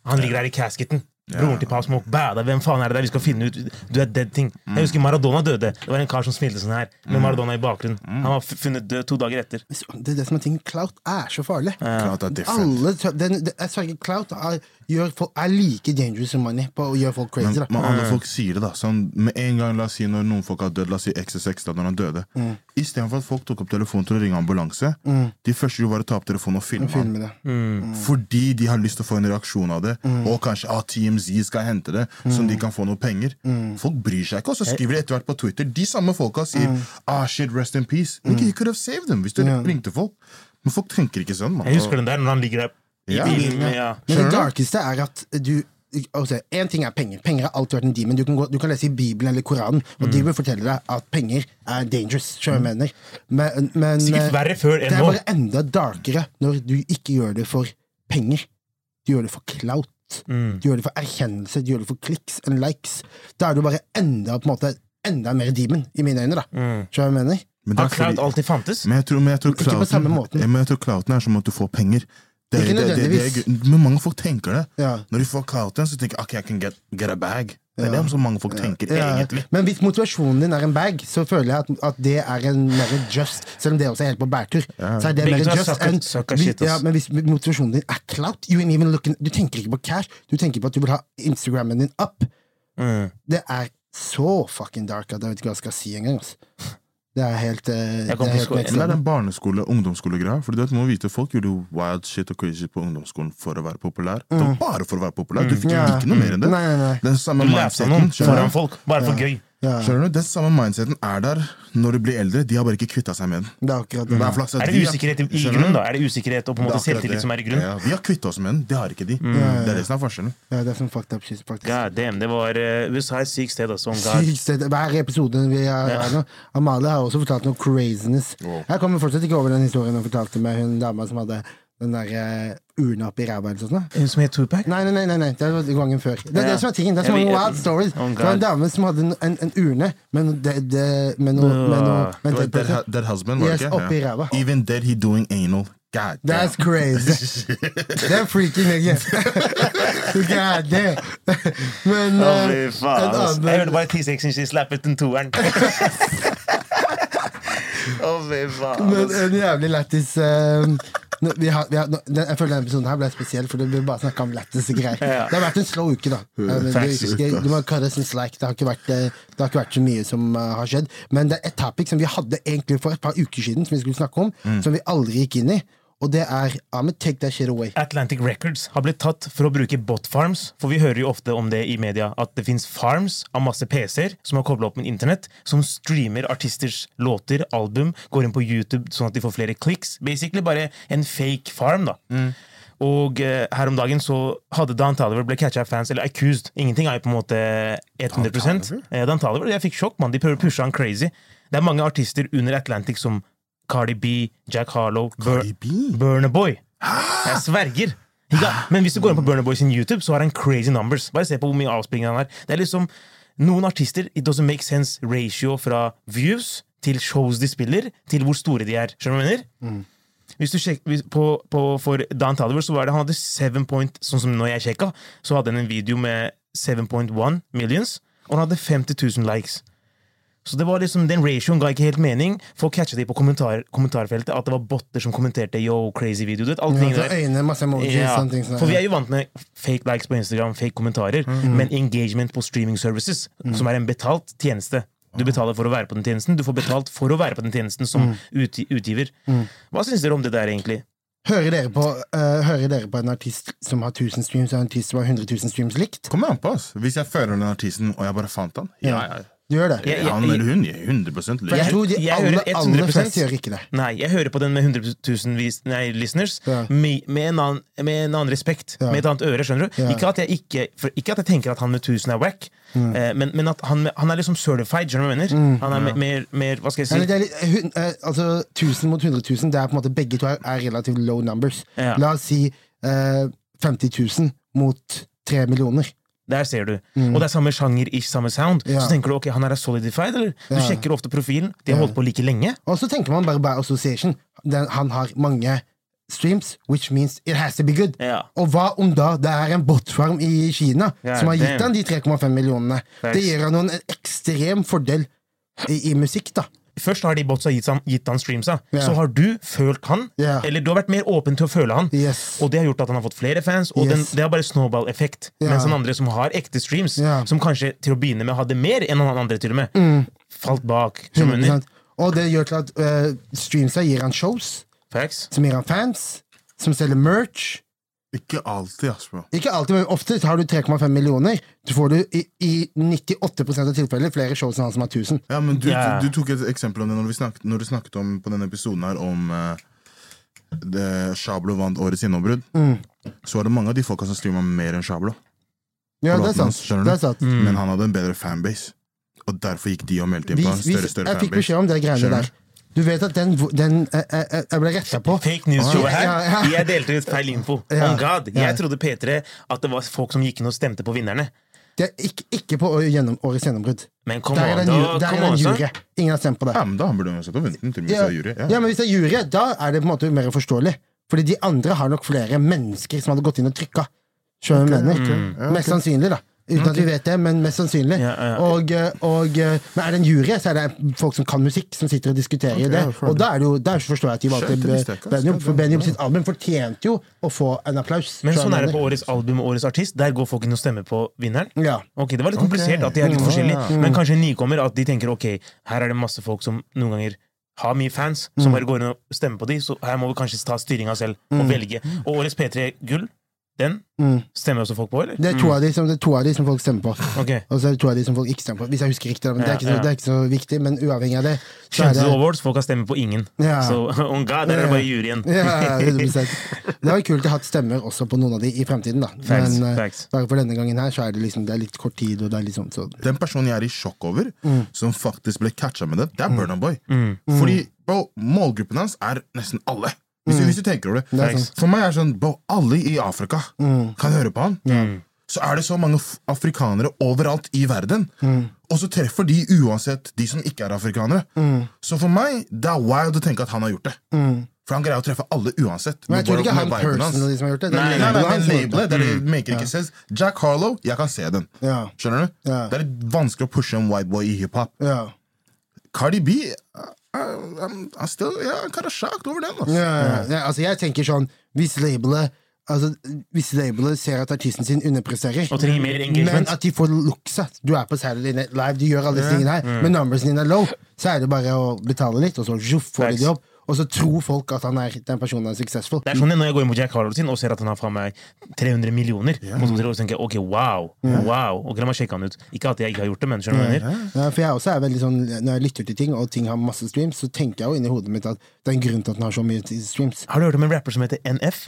Han ligger der i casketen. Broren til Pop Smoke bada. Hvem faen er det der? Vi skal finne ut. Du er dead ting. Jeg husker Maradona døde. Det var en kar som smilte sånn her, med Maradona i bakgrunnen. Han var funnet død to dager etter. Det er det som er ting. Clout er så farlig. Clout er different. Alle, den, den, jeg sverger, Clout er gjør folk, er like dangerous som money på å gjøre folk crazy. Men, da. men alle folk sier det, da. Sånn, med en gang, la oss si når noen folk har dødd, la oss si XSX, da når han døde. Mm. Istedenfor at folk tok opp telefonen til å ringe ambulanse, de første gjorde var å ta opp telefonen og filme. Filme det. Mm. Fordi de har lyst til å få en reaksjon av det, og kanskje ah, TMZ skal hente det, så de kan få noe penger. Folk bryr seg ikke, og så skriver de etter hvert på Twitter. De samme folka sier ah, shit, rest in peace. Nigga, you could have saved them hvis du ringte folk. Men folk tenker ikke sånn. man. Jeg husker den der når han ligger der i Ja. bilen ja. Men det darkeste er at du altså, En ting er penger. Penger har alltid vært en demon. Du kan, gå, du kan lese i Bibelen eller Koranen, og Mm. de vil fortelle deg at penger er dangerous. jeg mener. Men, men Sikkert eh, verre før det er bare enda darkere når du ikke gjør det for penger. Du gjør det for clout. Mm. Du gjør det for erkjennelse, du gjør det for kliks and likes. Da er du bare enda på en måte enda mer demon, i mine øyne. da Mm. Jeg mener? Men Har er fordi- alltid fantes? Men jeg tror, men jeg tror Ikke på samme måten. Men jeg tror clouten er som at du får penger. Det, Ikke det, det, det, nødvendigvis. er- men mange folk tenker det. Ja. Når de får clouten, så tenker de ok, I can get, get a bag. Det er det som mange folk tenker, Ja, egentlig. Men hvis motivasjonen din er en bag, så føler jeg at, at det er en mer just, selv om det også er helt på bærtur. Så er det mer er just sucker- enn- sucker shit, ja, Men hvis motivasjonen din er clout you ain't even looking, Du tenker ikke på cash, du tenker på at du vil ha Instagrammen din up. Mm. Det er så fucking dark at jeg vet ikke hva jeg skal si engang. Altså. Det er helt, eh, det er helt det barneskole- ungdomsskolegreia? For du vet, må vite Folk gjorde wild shit og crazy på ungdomsskolen for å være populær. Det var bare for å være populær. Du fikk Mm. Ja. ikke noe mer enn det. Nei, nei, nei. Den samme Du lærte mindseten noen foran folk, bare for gøy. Ja, Skjønner du? Den samme mindseten er der når du blir eldre. De har bare ikke kvitta seg med den. det er akkurat Det er Er usikkerhet i, i grunnen, da? Er det usikkerhet og på en måte selvtillit som er i grunnen? Ja, vi har kvitta oss med den, det har ikke de. Ja, ja, Det er det som er forskjellen. Ja, det er som fucked up shit, faktisk. God damn, det var uh, USA er et sykt sted, altså. Sykt sted. Hver episode vi har Ja. her nå. Amalie har også fortalt noe craziness. Wow. Jeg kommer fortsatt ikke over den historien hun fortalte med hun dama som hadde den der uh, urna oppi ræva eller sånt. som het Tupac? Nei, nei, nei, nei, nei. det var gangen før. Det er Ja. det som er tingen. Det er som Jeg wild stories. Oh, det var en dame som hadde en, en, en urne med noe, det, det, med noe, noe dead, husband, var det Yes, oppi ræva. Even dead he doing anal. God damn. That's crazy. Det er freaky, nigga. God damn. Men eh, fy faen. en annen- Jeg hørte bare T-section she slappet den toeren. Å, fy faen. Men en jævlig lættis nå- vi har, vi har, nå- Jeg føler denne episoden her ble spesiell, for det blir bare snakka om lættis og greier. Ja. Det har vært en slow uke, da. Men det, det, du må kalle det som slack. Det har ikke vært, det har ikke vært så mye som eh, har skjedd. Men det er et topic som vi hadde egentlig for et par uker siden, som vi skulle snakke om, som vi aldri gikk inn i. Og det er Ahmed, take that shit away. Atlantic Records har blitt tatt for å bruke bot farms. For vi hører jo ofte om det i media, at det fins farms av masse PC-er som har kobla opp med internett, som streamer artisters låter, album, går inn på YouTube sånn at de får flere kliks. Basically bare en fake farm, da. Og uh, her om dagen så hadde Dan Taliver ble catcha av fans, eller accused. Ingenting er jo på en måte 100 Toliver? Eh, Dan Taliver, Jeg fikk sjokk, mann. De prøver å pushe han crazy. Det er mange artister under Atlantic som Cardi B, Jack Harlow, Bur? Burner Boy. Jeg sverger! Ja, Men hvis du går inn på Burner Boy sin YouTube, så har han crazy numbers. Bare se på hvor mye avspilling han har. Det er liksom Noen artister It doesn't make sense ratio fra views til shows de spiller, til hvor store de er. Skjønner du hva jeg mener? Hvis du sjekker, på, på, for Dan Taliver så var det han hadde 7 point, sånn som når jeg sjekka, så hadde han en video med 7.1 millions, og han hadde 50 000 likes. Så det var liksom, Den ratioen ga ikke helt mening. Folk catcha det på kommentar, kommentarfeltet, at det var botter som kommenterte yo, crazy video. Du vet, alt Ja, der. øyne, masse emojis, Ja, sånne ting. sånn, for vi er jo vant med fake likes på Instagram, fake kommentarer, Mm. men engagement på streaming services, som er en betalt tjeneste. Du betaler for å være på den tjenesten, du får betalt for å være på den tjenesten som Mm. utgi utgiver. Hva syns dere om det der, egentlig? Hører dere, på, uh, hører dere på en artist som har 1000 streams, og en artist som har 100 000 streams likt? Kommer an på, ass. Hvis jeg føler den artisten, og jeg bare fant han Ja, ja. Du gjør det? Jeg- jeg- Han eller hun, er 100 lyd. jeg tror de jeg aller, fleste gjør ikke det. Nei, jeg hører på den med 100 000 vis, nei, listeners Ja. med, med, en annen, med en annen respekt, Ja. med et annet øre. skjønner du? Ja. Ikke, at jeg ikke, for, ikke at jeg tenker at han med 1000 er wack, Mm. eh, men, men at han, han er liksom certified. skjønner du hva jeg mener? Han er mer, mer, mer Hva skal jeg Eller si? det er litt, hun, eh, altså 1000 mot 100 000, det er på en måte begge to er, er relativt low numbers. Ja. La oss si uh, 50 000 mot 3 millioner. Der ser du. Og det er samme sjanger, ish, samme sound. Mm. Ja. Så tenker du ok, han er solidified, eller? Du Ja. sjekker ofte profilen. De har holdt på like lenge. Og så tenker man bare by association. Den, han har mange streams, which means it has to be good. Ja. Og hva om da det er en botfarm i Kina Ja, som har gitt damn. han de 3,5 millionene? Thanks. Det gir han en ekstrem fordel i, i musikk, da. Først har de botsa gitt, han- gitt han streamsa, Yeah. så har du følt han, yeah. eller du har vært mer åpen til å føle han. Yes. Og det har gjort at han har fått flere fans, og den, det har bare snowball-effekt. Yeah. Mens han andre som har ekte streams, som kanskje til å begynne med hadde mer enn han andre, til og med, falt bak. Som 100%. under. Og det gjør til at uh, streamsa gir han shows, Facts. som gir han fans, som selger merch. Ikke alltid, Asbro. Ikke alltid, men ofte har du 3,5 millioner. Så får du i, i 98% av tilfeller flere shows enn han som har 1000. Ja, men du, yeah. du, du tok et eksempel om det når, vi snakket, når du snakket om på denne episoden her om uh, det Shablo vant årets gjennombrudd. Så var det mange av de folka som streama mer enn Shablo. Ja, det er sant. hans. Det er sant. Men han hadde en bedre fanbase. Og derfor gikk de og meldte inn på en større, større, fanbase. jeg fikk beskjed om det greiene der. Du vet at den, den jeg, jeg, jeg ble retta på. Fake news-showet her. Ja, ja. Jeg delte ut feil info. Ja. On God. Ja. Jeg trodde P3 at det var folk som gikk inn og stemte på vinnerne. Det er ikke, ikke på gjennom, årets gjennombrudd. Men kom Der er det en, da. der Kom er en jury. Ingen har stemt på det. Ja, men Da burde han uansett ha vunnet den. til Ja, jury. ja, Ja. men hvis det er jury, da er det på en måte mer forståelig. Fordi de andre har nok flere mennesker som hadde gått inn og trykka. Okay, okay. ok. Mest sannsynlig, da. Uten at vi vet det, men mest sannsynlig. Ja, ja. Og, eh, og, eh, men er det en jury, så er det folk som kan musikk, som sitter og diskuterer okay, det. Og da er det jo, der forstår jeg at de valgte. Benjamin. For Ja, sitt album fortjente jo å få en applaus. Men sånn er det på årets album og årets artist. Der går folk inn og stemmer på vinneren. Ja. Ok, Det var litt komplisert at de er litt Mm, forskjellige, ja. men kanskje en nykommer at de tenker ok, her er det masse folk som noen ganger har mye fans, Mm. som bare går inn og stemmer på de, så her må vi kanskje ta styringa selv og velge. Og årets P3 Gull, den Mm. stemmer også folk på, eller? Det er, to av de som, det er to av de som folk stemmer på. Okay. Og så er det to av de som folk ikke stemmer på. Hvis jeg husker riktig. da, Men det, er ikke så, ja. det er ikke så viktig. Men uavhengig av det, så er det awards? Folk har stemt på ingen. Ja. Så on God, der er det bare juryen. Ja, Det var kult å ha stemmer også på noen av de i fremtiden, da. Facts, Men eh, facts. bare for denne gangen her, så er det liksom Det er litt kort tid, og det er litt sånn så Den personen jeg er i sjokk over, Mm. som faktisk ble catcha med det, det er Burna Boy. Fordi bro, målgruppen hans er nesten alle. Hvis, du, hvis du tenker over det. Mm. Det. For meg er det sånn, bro, alle i Afrika Mm. kan høre på han. Så er det så mange afrikanere overalt i verden. Mm. Og så treffer de uansett de som ikke er afrikanere. Mm. Så for meg, det er wild å tenke at han har gjort det. For han greier å treffe alle uansett. Men jeg tror ikke han personally som har gjort det. det er nei, Nei, nei, labelet det. det er det maker ikke sense. Jack Harlow, jeg kan se den. Ja. Skjønner du? Ja. Det er litt vanskelig å pushe en white boy i hiphop. Ja. Cardi B I'm, I'm still, yeah, I'm kind of shocked over den. Altså. Yeah, ja, ja. Altså, jeg tenker sånn Hvis labelet Altså, hvis labelet ser at artisten sin underpresterer, Og trenger mer men at de får luksa Du er på Saturday Night Live, du gjør alle disse tingene her, Mm. men numbersene dine er low, så er det bare å betale litt, og så juff, får de Facts. jobb. Og så tror folk at han er, den personen er successful. Det er sånn når jeg går inn på Jack Harlow sin og ser at han har fra meg 300 millioner, og så tenker jeg ok, wow, wow, ok, la meg sjekke han ut. Ikke at jeg ikke har gjort det, men skjønner du hva jeg mener? Ja, for jeg også er veldig sånn Når jeg lytter til ting, og ting har masse streams, så tenker jeg jo inni hodet mitt at det er en grunn til at den har så mye streams. Har du hørt om en rapper som heter NF?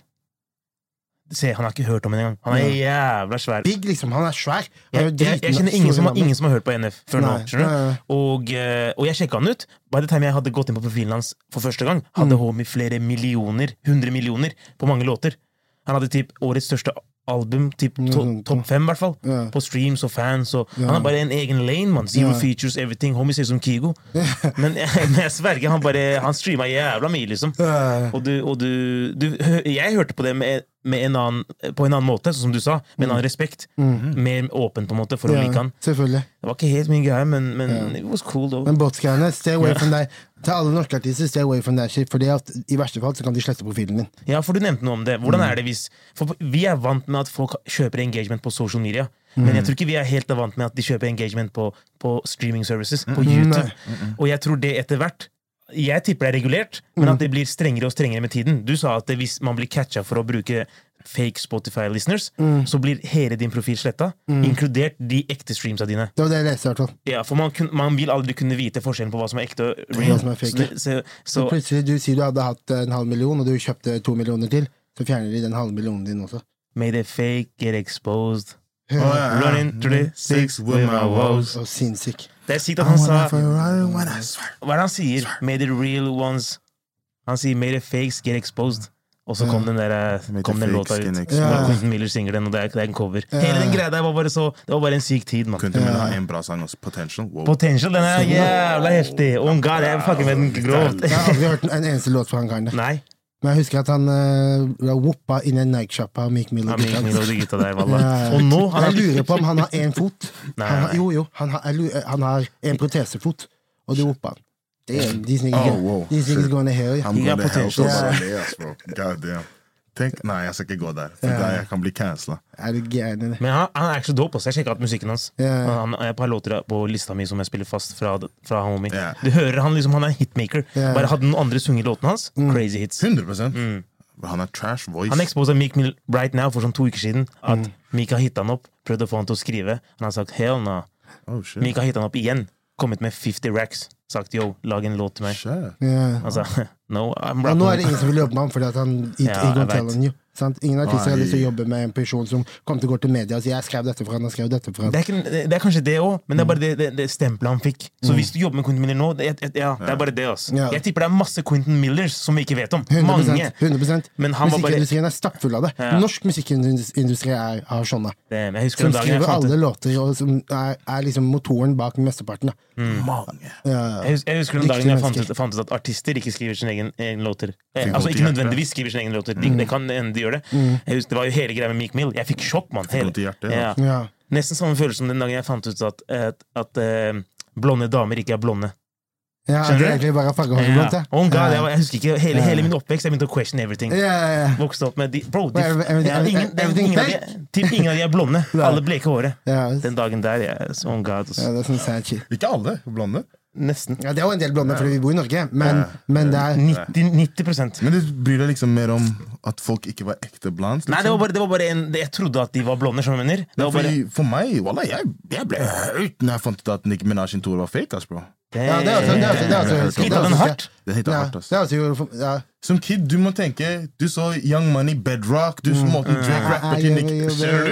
Se, han har ikke hørt om den engang. Han er jævla svær. Big, liksom. Han er svær. Han er Jeg, jeg, jeg kjenner ingen som, har, ingen som har hørt på NF før nå. Nei, du? Og, eh, og jeg sjekka han ut. By the time jeg hadde gått inn på profilen hans for første gang, Mm. hadde Homie flere millioner, 100 millioner, på mange låter. Han hadde typ årets største album, typ to, Mm, topp fem, i hvert fall. Yeah. På streams og fans. Og Han har bare en egen lane, mann. Zero yeah. features, everything. Homie ser ut som Kygo. Men, men jeg sverger, han bare Han streama jævla mye, liksom. Og, du, og du, du Jeg hørte på det med, med en annen, på en annen måte, sånn som du sa. Med en annen respekt. Mer åpen, på en måte, for å Mm. Like han. Det var ikke helt min greie, men, men it was cool, though. Men botsgreiene, stay away from that. Til alle norske artister, stay away from that shit. Fordi at i verste fall så kan de slette profilen din. Ja, for du nevnte noe om det. Hvordan Mm. er det hvis For vi er vant med at folk kjøper engagement på social media. Men jeg tror ikke vi er helt vant med at de kjøper engagement på, på streaming services, på YouTube. Og jeg tror det etter hvert Jeg tipper det er regulert, men Mm. at det blir strengere og strengere med tiden. Du sa at det, hvis man blir catcha for å bruke fake Spotify-listeners, Mm. så blir hele din profil sletta, inkludert de ekte streamsa dine. Det var det jeg leste, i hvert fall. Ja, For man, kun, man vil aldri kunne vite forskjellen på hva som er ekte og real. som er fake. Så, så, Så plutselig du sier du hadde hatt en halv million, og du kjøpte to millioner til, så fjerner de den halve millionen din også. May the fake get exposed. Oh, yeah. Running through the six with my woes. Så sinnssyk. Det er sykt at han sa. Hva er det han sier? May the real ones Han sier 'May the fakes get exposed'. Og så kom den der Kom den låta ut. Quentin Miller synger den, og det er, det er en cover. Hele den greia der var bare så Det var bare en syk tid, mann. Kunne til og ha en bra sang også. Potential. Wow. Potential, den er jævla heftig. Oh god, jeg fucker med den grovt. Jeg har aldri hørt en eneste låt fra han karen der. Nei. Men jeg husker at han uh, ble whoppa inn i en Nike-sjappa av Meek Mill. Han og er gutta. Og de der. Og nå han Jeg er lurer på om han har én fot. Nei, Han har, jo, jo. Han har, lurer, han har en protesefot, og det woppa han. Damn, these niggas, Oh, whoa. these niggas going to hell. I'm He going to hell potential. så bare det, bro. God damn. Tenk, nei, jeg skal ikke gå der. For Ja. der jeg kan bli cancela. Men han, han er actually dope. også. Jeg sjekka ut musikken hans. Ja. Han, er et par låter på lista mi som jeg spiller fast fra, fra homie. Ja. Du hører han liksom, han er hitmaker. Ja. Bare hadde noen andre sunget låten hans. Crazy hits. 100% Han er trash voice. Han eksposa Meek Mill right now for sånn to uker siden. At Meek har hitta han opp, prøvd å få han til å skrive. Han har sagt hell no. Oh, shit. Meek har hitta han opp igjen. Kommet med 50 racks. Sagt yo, lag en låt til meg. Sure. Yeah. Sa no, I'm Og nå er det ingen som vil jobbe med ham fordi at han he, Ja, he gonna jeg tell vet. on you. Sant? Ingen artister har lyst til å jobbe med en person som kommer til å gå til media og si 'jeg skrev dette for han, jeg skrev dette for han'. Det er, ikke, det er kanskje det òg, men det er bare det, det, det stempelet han fikk. Så hvis du jobber med Quentin Miller nå, det, er- ja, det er bare det. Altså. Ja. Jeg tipper det er masse Quentin Millers som vi ikke vet om. 100, Mange. 100% Men han var bare er stappfull av det. Ja. Norsk musikkindustri er, har sånne. Som skriver alle låter, og som er, er liksom motoren bak mesteparten. Mm. Mange. Ja. jeg husker, jeg husker den dagen jeg fant ut, fant ut at artister ikke skriver sin egne egen låter. Eh, altså Ikke nødvendigvis skriver sine egne låter. De, Mm. Det kan hende de gjør det. Mm. husker, det var jo hele greia med Meek Mill. Jeg fikk sjokk, mann. Ja. Ja. Nesten samme følelse som den dagen jeg fant ut at, at, at uh, blonde damer ikke er blonde. Ja, Skjønner det er egentlig bare fargehåret Ja. det. Oh God, jeg, jeg husker ikke hele, Ja. hele min oppvekst. Jeg begynte å question everything. Ja, ja, ja. Vokste opp med de Bro, de, everything- ja, ingen, det ingen, av de, typ ingen av de er blonde. Alle bleke håret. Ja, Den dagen der jeg, Oh God. ja, det er sånn sad shit. Ikke alle blonde. Nesten. Ja, det er jo en del blonde fordi vi bor i Norge, men, men det er 90, 90% Men du bryr deg liksom mer om at folk ikke var ekte blonde? Nei, det var bare, det var bare en Jeg trodde at de var blonde. som jeg mener? Det var bare, Fordi, for meg, wallah, jeg, jeg ble høyt når jeg fant ut at Nicki Minaj sin tour var fake. ass, bro. Ja, det er altså, det er også, det er altså, det er hitta Ja, hardt. ass. det er altså, ja. Som kid, du må tenke Du så Young Money, Bedrock, du så måtte Drake rappet til Nicki Ser du?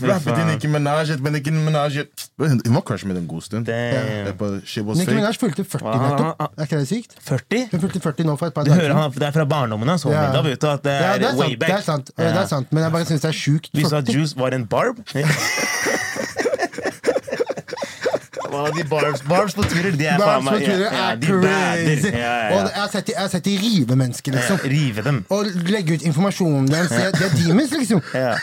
Til faen. Nicki Minaj, men Nicki Minaj Hun var crushet med en god stund. Nicki Minaj fylte 40 Ah, nettopp. Er ikke det sykt? 40? Hun fylte 40 nå for et par Du dager hører siden. han, Det er fra barndommen hans. Ja. Det Ja, er, det way det back. er sant, det er sant men jeg bare syns det er sjukt. Vi sa Juice var en barb. Hva de barbs, barbs på Twitter, de er faen meg ja, ja, de bader. crazy! Ja, ja, Og jeg har sett de- jeg har sett de rive mennesker, liksom. Rive dem. Og legge ut informasjonen deres. Det De er demons, liksom. Ja.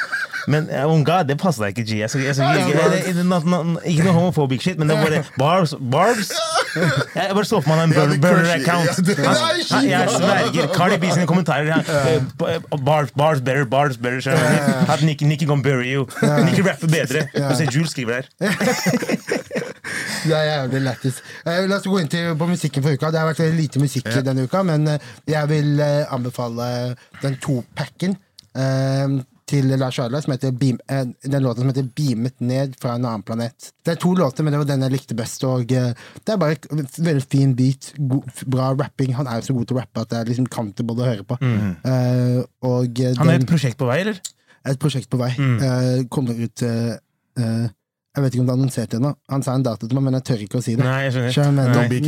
Men uh, unga, det passer deg ikke, G. Jeg skal, jeg skal, ikke, jeg, jeg, not- not- ikke noe homophobic shit, men det var bare barbs. Barbs? Jeg bare så for meg en burner, burner account. Han- Jeg sverger. Cardi B sine kommentarer. ja. Eh, Barbs, barbs better, barbs better. At Nikki, Nikki gonna bury you. Nikki rapper bedre. Og så Jules skriver der. Det er jævlig lættis. Eh, La oss gå inn til, på musikken for uka. Det har vært veldig lite musikk denne uka, men eh, jeg vil eh, anbefale den to-packen eh, til Lars Arla, som heter Beam, eh, den låten som heter 'Beamet ned fra en annen planet'. Det er to låter, men det var den jeg likte best. Og eh, Det er bare en veldig fin beat, god, bra rapping. Han er jo så god til å rappe at det er liksom comfortable å høre på. Eh, og eh, Han er den- et prosjekt på vei, eller? et prosjekt på vei. Eh, kommer ut eh, eh, Jeg vet ikke om det annonserte annonsert ennå. Han sa en dato til meg, men jeg tør ikke å si det. Nei, jeg skjønner. Don't be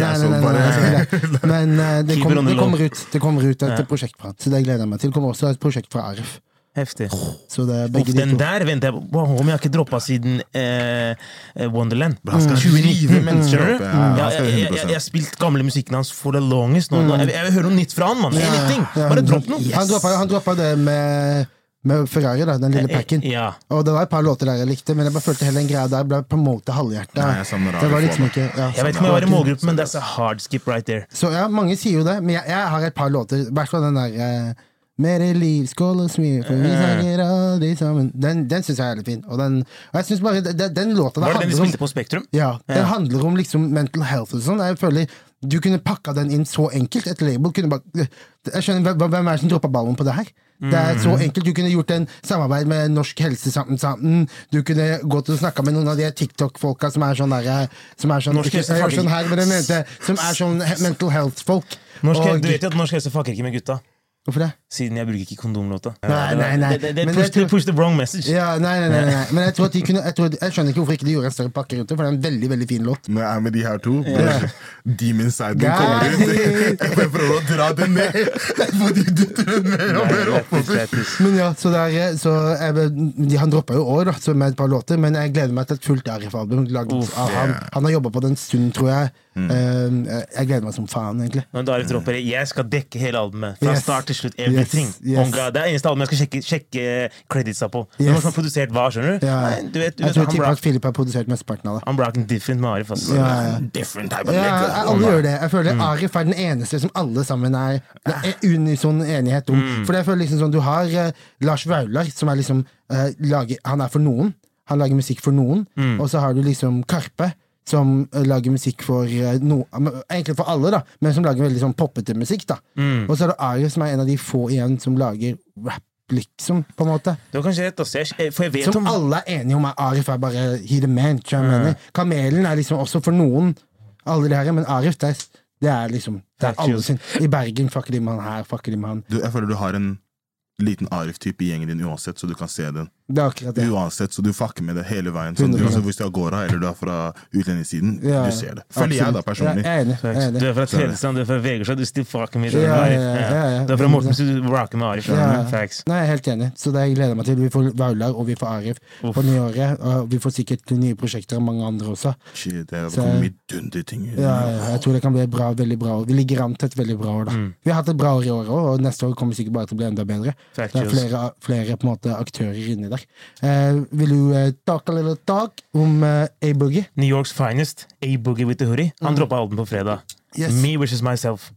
bare- ikke. Men eh, det, kom, det kommer ut Det kommer ut et Ja. prosjekt fra så det gleder jeg meg til. Det kommer også et prosjekt fra Arif. Heftig. Så det er Uff, de den to. der venter jeg på. Wow, Om jeg har ikke droppa siden eh, eh, Wonderland. Han skal 2019, rive mennesker opp. Skal jeg, jeg, jeg, jeg har spilt gamle musikken hans for the longest. Nå. Nå, jeg, jeg vil høre noe nytt fra han, mann. Bare dropp noe. Han droppa det med, med Ferrari, da, den lille packen. Eh, Ja. Og det var et par låter der jeg likte, men jeg bare følte hele den greia der ble promotet halvhjerta. Nei, jeg Det var liksom ikke ja. Jeg vet ikke om jeg var i målgruppen, men that's a hard skip right there. Så ja, mange sier jo det, men jeg, jeg har et par låter. I hvert fall den der eh, mer liv, skål og smil, for vi sanger aldri sammen. Den, den syns jeg er litt fin. Og, den, og jeg synes bare, den, den låta Var det den de om spilte på Spektrum? Ja, den Ja. handler om liksom mental health og sånn. Jeg føler du kunne pakka den inn så enkelt. Et label kunne bare Jeg skjønner, Hvem er det som droppa ballen på det her? Det er så Mm. enkelt. Du kunne gjort en samarbeid med Norsk Helse sammen. sammen. Du kunne gått og snakka med noen av de TikTok-folka som er sånn derre Som er sånn, ikke, sånn her, men mente Som er sånn mental health-folk. Du vet jo at Norsk Helse fucker ikke med gutta. Hvorfor det? Siden jeg bruker ikke kondomlåta. Nei, nei, nei. Det, det, det push, tror- push the wrong message. Ja, nei, nei, nei, nei. Men jeg tror at de kunne jeg, tror, jeg skjønner ikke hvorfor ikke de gjorde en større pakke rundt det, for det er en veldig veldig fin låt. Når jeg er med de her to, Ja. Demon Side Guys. kommer ut. Jeg prøver å dra den ned. For de dytter den mer og mer oppover. Men ja, så, det er, så jeg, de, Han droppa jo år da, så med et par låter, men jeg gleder meg til et fullt Arif-album. laget Uff, av han. han har jobba på det en stund, tror jeg. Mm. Eh, jeg gleder meg som faen, egentlig. Når Darif dropper det, jeg skal dekke hele albumet. Fra Yes. start til slutt everything. Yes, yes. God, det er eneste album jeg skal sjekke, sjekke creditsa på. Hvem Yes. som har produsert hva, skjønner du? Ja. Nei, du vet, du Jeg vet tror at Philip har produsert mesteparten av det. han braken different med Arif. Altså. Ja, ja. Different type of Ja, nigga. alle gjør det. Jeg føler Arif er den eneste som alle sammen er er unison enighet om. For jeg føler liksom sånn, Du har uh, Lars Vaular, som er liksom uh, lager, Han er for noen. Han lager musikk for noen. Og så har du liksom Karpe, som eh, lager musikk for eh, no, Egentlig for alle, da, men som lager veldig sånn poppete musikk. da Og så er det Arif, som er en av de få igjen som lager rap, liksom, på en måte. Det var kanskje rett, å se, For jeg vet Som om alle er enige om er Arif er bare he the man. tror jeg mener? Kamelen er liksom også for noen, alle de her, men Arif det er, det er liksom det er alle sin. I Bergen fucker de med han her, fucker de med han. Du, jeg føler du har en liten Arif-type i gjengen din uansett, så du kan se den. Det er akkurat det. Uansett, så du fucker med det hele veien. Så du, altså, hvis du er Gora eller du er fra utlendingssiden, Ja, du ser det. Føler jeg, da, personlig. Er enig. Er enig. Du er fra Tvedestrand, du er fra Vegårshad, du still fucker med Ja, ja, ja, ja, ja. Du er fra Mortensrud, du rocker med Arif. Ja, ja. Facts. Nei, jeg er helt enig. Så det jeg gleder meg til. Vi får Vaular og vi får Arif på nyåret. Og vi får sikkert nye prosjekter av mange andre også. Shit, det Så- kommer mye dunderting. Ja, ja, jeg tror det kan bli bra, veldig bra år. Vi ligger an til et veldig bra år. da Vi har hatt et bra år i år òg, og neste år kommer sikkert bare til å bli enda bedre. Fact, Det er flere, flere på måte aktører inni der. Uh, vil du uh, talk a little talk om uh, A-Boogie? New Yorks finest, A-Boogie with the Hoodie. Han droppa album på fredag. Mm. Yes. Mm. Me Wishes Myself.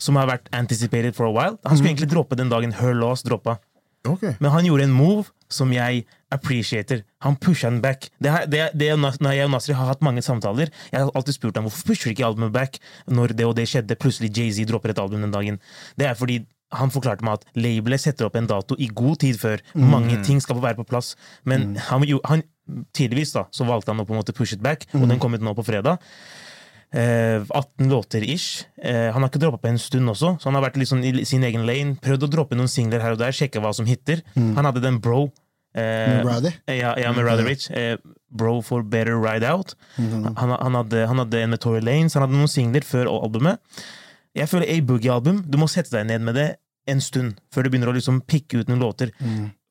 Som har vært anticipated for a while. Han skulle egentlig droppe den dagen Her Loss droppa. Okay. Men han gjorde en move som jeg appreciater. Han pusha den back. Det, her, det, det, jeg og Nasri har hatt mange samtaler, jeg har alltid spurt ham hvorfor pusher ikke albumet back når det og det skjedde. Plutselig Jay-Z dropper et album den dagen. Det er fordi han forklarte meg at labelet setter opp en dato i god tid før. Mange ting skal være på plass. Men han, han, tidligvis da, så valgte han å på en måte push it back, og den kom ut nå på fredag. Eh, 18 låter ish. Eh, han har ikke droppa på en stund også, så han har vært sånn i sin egen lane. Prøvd å droppe noen singler her og der, sjekke hva som hitter. Han hadde den Bro. Eh, Med Ja, ja, med Rather Rich. Eh, bro for Better Ride Out. Han, han, hadde, han hadde en med Tory Lanes, han hadde noen singler før albumet. Jeg føler A-Boogie-album, du må sette deg ned med det en stund før du begynner å liksom pikke ut noen låter.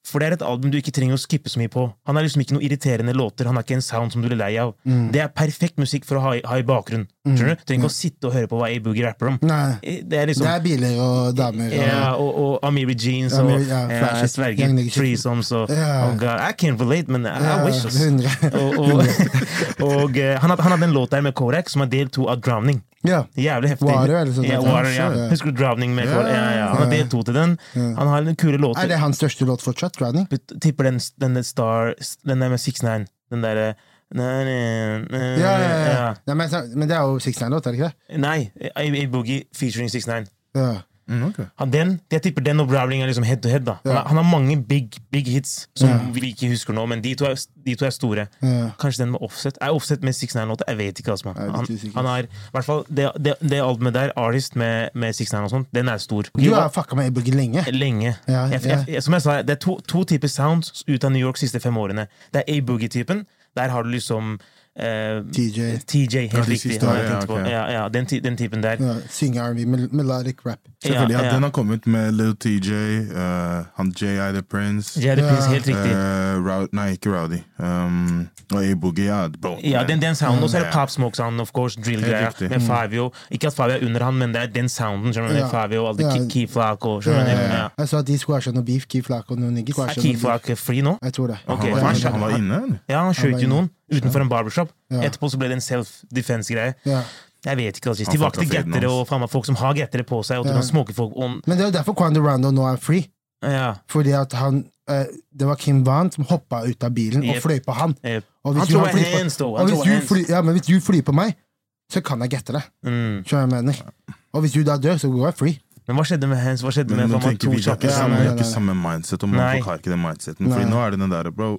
For det er et album du ikke trenger å skippe så mye på. Han har liksom ikke noen irriterende låter, han har ikke en sound som du blir lei av. Det er perfekt musikk for å ha, i- ha i bakgrunn. Mm. du? Du trenger ikke å sitte og høre på hva A-Boogie rapper om. Nei. Eh, Det er liksom Det er biler og damer og ja, og, og Amiri Jeans og ja, ja, flashy, jeg sverger. Threesomes og Ja. oh God, I can't relate, men I, Ja, I wish. Us. 100. Og, og, og eh, han, hadde, han hadde en låt der med Korak som er del to av Drowning. Ja. Jævlig heftig. Water, eller sånt ja. Water, ja. Ja. Husker du Drowning med Korak? Ja, ja. Han har delt to til den. Han har en kule Er det hans største låt fortsatt? Drowning? Tipper den, den Star Den der med 6ix9ine. Den derre na, na, na, Ja, ja, ja. ja. ja men, men det er jo Six Nine-låt, er det ikke det? Nei, A Boogie featuring 6ix9ine. Ja. Mm, ok. Den, jeg tipper den og Browning er liksom head to head. da Han, har, han har mange big, big hits som Ja. vi ikke husker nå, men de to er, de to er store. Ja. Kanskje den med Offset. Er Offset med 6ix9ine-låter? Jeg vet ikke. altså er Han, han i hvert fall det, det, det albumet der, Artist med, med 6ix9ine og sånn, den er stor. Du har fucka med A-Boogie lenge. Lenge. Ja, jeg, jeg, som jeg sa, det er to, to typer sounds ut av New York de siste fem årene. Det er A-Boogie-typen. Der har du liksom eh, TJ. TJ, helt de riktig. på. ja, okay. ja, ja, den, den typen der. Ja, Synge R&B, melodic rap. Selvfølgelig, ja, ja. Den har kommet med Lil TJ, uh, han J.I. The Prince, J.I. The Ja. helt riktig. Uh, Rou- Nei, ikke Rowdy. Um, og A-Boogie, ja. Bro, Ja, den, den sounden, og så er det Ja. Pop Smoke sound, of course, drill-greia, med Favio. Ikke at Favio er under han, men det er den sounden, skjønner du, Ja. med Fabio, alle Ja. Key- Flaco. Ja, ja, ja. ja. Jeg så at de skulle ha noe beef, Key Flaco og noen nigger. Er Key Flaco free nå? Jeg tror det. Okay. han, var han inne, var inne, eller? Ja, han skjøt jo inne. noen utenfor en barbershop. Ja. Etterpå så ble det en self-defense-greie. Ja. Jeg vet ikke, altså. Tilbake til gettere og faen meg folk som har gettere på seg, og du Ja. kan smoke folk om Men det er jo derfor Quando Rando nå er free. Ja. Fordi at han uh, Det var Kim Van som hoppa ut av bilen og fløy på han. Yep. Og Han hvis han tror jeg hands, though. Og hvis du, fly, ja, men hvis du flyr på meg, så kan jeg gette det. Mm. Jeg mener? Og hvis du da dør, så går jeg free. Men hva skjedde med hans, Hva skjedde Men med nå tenker to vi er ikke samme, nei, nei, ikke nei. samme mindset, og Nei. mange folk har ikke den mindseten. Fordi nå er det den der, bro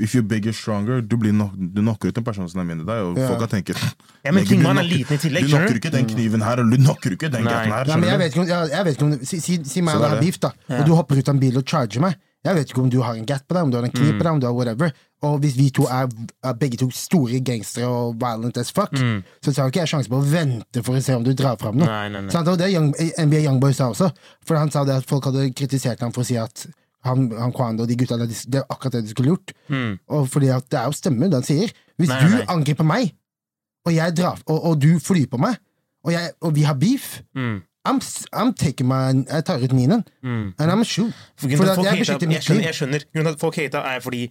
If you're big, you're stronger. Du, blir nok, du knocker ut en person som er mindre deg, og Ja. folk har tenkt Ja, men "Nigga, King er liten i tillegg, Du knocker ikke den kniven her, eller du knocker ikke den gaten her. Nei, jeg vet ikke om, jeg, jeg vet ikke om Si, si, si meg og deg har beef, da, og du hopper ut av en bil og charger meg. Jeg vet ikke om du har en gat på deg, om du har en kniv på deg, om du har whatever. Og hvis vi to er, er begge to store gangstere og violent as fuck, Mm. så tar ikke jeg sjansen på å vente for å se om du drar fram noe. Nei, nei, nei. Så han, det Young, NBA Youngboy sa også. For han sa det at folk hadde kritisert ham for å si at han, han Kwando og de gutta det er akkurat det de skulle gjort. Mm. Og fordi at det er jo stemmer det han sier. Hvis Nei, du nei. angriper meg, og, jeg drar, og, og du flyr på meg, og, jeg, og vi har beef, Mm. I'm, I'm taking my Jeg tar ut minen, and I'm a shoot. For For jeg hater- beskytter jeg mitt liv. jeg skjønner. Grunnen til at folk hater, er fordi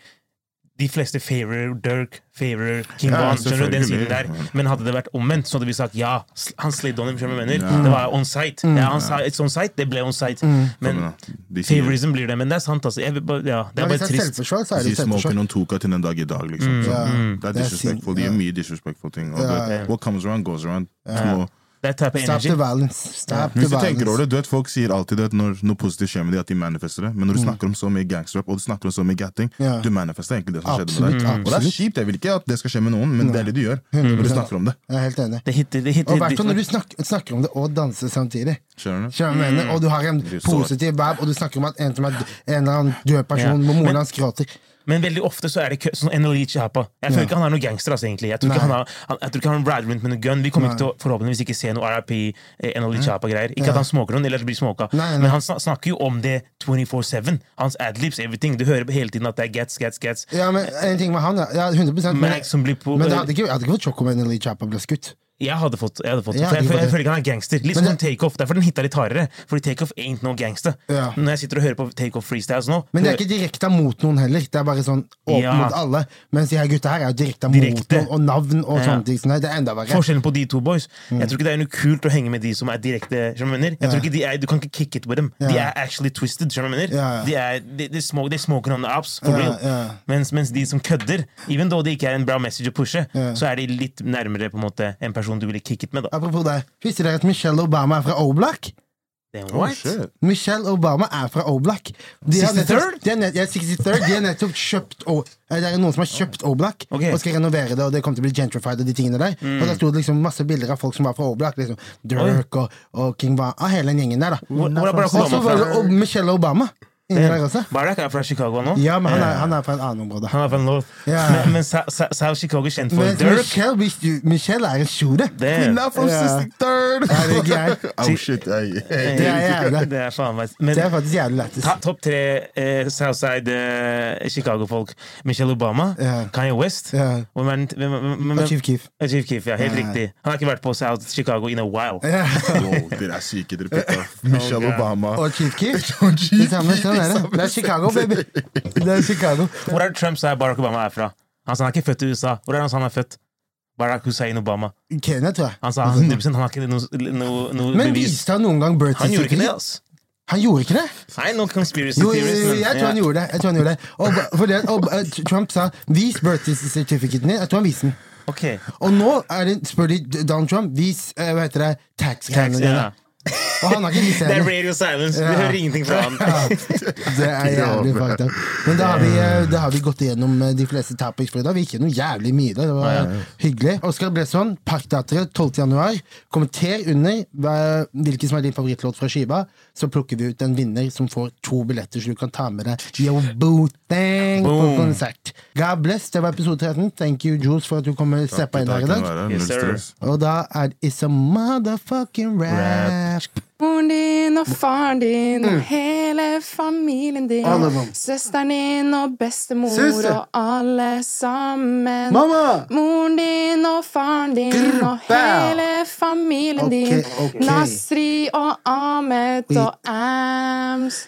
de fleste favorer Dirk, favorer King Ja. Skjønner du den siden der? Men hadde det vært omvendt, så hadde vi sagt ja, han slid on him. skjønner du hva jeg mener? Det var on site. Ja, han sa it's on site, det ble on site. Men Men, sier, favorism blir det. Men det er sant, altså. Jeg, ja, det Ja, er hvis bare det er trist. selvforsvar, så de er det sier smoking on toka til den dag i dag, liksom. Mm. Ja, det er det er disrespectful. De gjør mye disrespectful ting. Og Ja. det, what comes around, goes around. Du må- type of Stop energy. the violence. Stop the Hvis du tenker over det, du vet Folk sier alltid at når noe positivt skjer med dem, at de manifester det. Men når du snakker om så mye gangsterrap og du snakker om så mye gatting, yeah. Du manifester egentlig det som skjedde med deg. Og det er kjipt. Jeg vil ikke at det skal skje med noen, men det er det du gjør når du snakker om det. Jeg er helt enig. Det hitter, det hitter Og hvert fall når du snakker, snakker om det og danser samtidig. Skjønner du? Skjønner mener? Og du har en positiv vibe, og du snakker om at en, som er en eller annen død person, yeah. hvor moren hans gråter. Men veldig ofte så er det kø- sånn her Chapa. Jeg føler Ja. ikke han er noen gangster. altså egentlig Jeg tror ikke han har han, jeg tror ikke han rider rundt med noen gun. Vi kommer Nei. ikke til å forhåpentligvis ikke se noe RIP eh, her Chapa-greier. Ikke at han smoker noen, ellers blir smoka. Nei, nei. Men han snakker jo om det 24-7. Hans adlibs, everything. Du hører hele tiden at det er gets, gets, gets. Ja, men en ting med han, ja. ja 100 men, Max som blir på men det hadde ikke, jeg hadde ikke fått sjokk om en her ble skutt. Jeg hadde fått, jeg hadde fått Ja, for jeg, jeg, føler ikke han er gangster. Litt som det- Takeoff. Derfor den hitta litt hardere. Fordi Takeoff ain't no gangster. Ja. Når jeg sitter og hører på Takeoff freestyles nå Men det er ikke direkte mot noen heller. Det er bare sånn åpen Ja. mot alle. Mens de her gutta her er direkte, direkte mot noen, og navn og Ja. sånne ting. sånn. Det er enda verre. Forskjellen på de to boys Jeg tror ikke det er noe kult å henge med de som er direkte du jeg? Tror ikke de er, Du kan ikke kick it with them. De er actually twisted. skjønner du hva. De er de, de smoke, de smoker on the ups, for real. Mens, mens de som kødder, even though det ikke er en bra message å pushe, så er de litt nærmere på en måte en person du ville kicket med. da Apropos det. Visste dere at Michelle Obama er fra O-Block? Oh, what? Michelle Obama er fra O-Block. De har nettopp- De nett, ja, 63rd. De har nettopp kjøpt O- eh, Det er noen som har kjøpt O'Black okay. Og skal renovere det, og det kommer til å bli gentrified og de tingene der. Og der sto det liksom masse bilder av folk som var fra O-Block. Liksom. Dirk og, og King Van Av hele den gjengen der, da. Hvor, hvor er Barack Og så var det og Michelle Obama inni der også. Barack er fra Chicago nå. Ja, men han er, han er fra et annet område. Han er fra North. Ja. Men, men South Chicago er kjent for Men Dirk. Michelle, Michelle er en shooter. Damn. Not from Ja. 63rd! Er det? Oh shit, hey. Det er jævlig. Det er faen Men Det er faktisk jævlig lættis. Ta- Topp tre eh, Southside eh, Chicago-folk. Michelle Obama, Ja. Kanye West Ja. Hvem er hvem- hvem- Chief Keef. Chief Keef, ja, helt Ja. riktig. Han har ikke vært på South Chicago in a while. Ja. Wow, dere er syke, dere. Michelle oh, Obama. Og Chief Keef. Det sånn er det. Det er Chicago, baby. Det er Chicago. Hvor er det Trump sa Barack Obama er fra? Han sa han er ikke født i USA. Hvor er han sa han er født? Barack Hussein Obama. Kenya, tror jeg. Han sa 100 han har ikke noe, noe, noe Men bevis. viste han noen gang birth Han gjorde ikke det, certificate? altså. Han gjorde ikke det? Nei, no conspiracy Jo, theories. men- jeg tror han gjorde det. Jeg tror han gjorde det. Og, fordi og, eh, Trump sa 'vis birth certificaten din'. Jeg tror han viste den. Okay. Og nå er det, spør de Donald Trump 'vis eh, hva heter det, tax-greiene Ja. dine'. Og han har ikke vist det er radio silence. Ja. Vi hører ingenting fra han. Det er jævlig fakta. Men da har, vi, eh, da har vi gått igjennom eh, de fleste topics for i dag. Vi gikk gjennom jævlig mye. Det var hyggelig. Oskar Blesson, Parkteatret 12. januar. Kommenter under hvilken som er din favorittlåt fra skiva. Så plukker vi ut en vinner som får to billetter, så du kan ta med deg Yo Bootang på konsert. God bless. Det var episode 13. Thank you, Jules, for at du kom og steppa inn her i dag. Yes. Og da er It's a motherfucking rap. Moren din og faren din og hele familien din. Alle. Søsteren din og bestemor Søster. og alle sammen. Mamma! Moren din og faren din Grr, og hele familien din. Ok, ok. Nasri og Ahmed og Ams.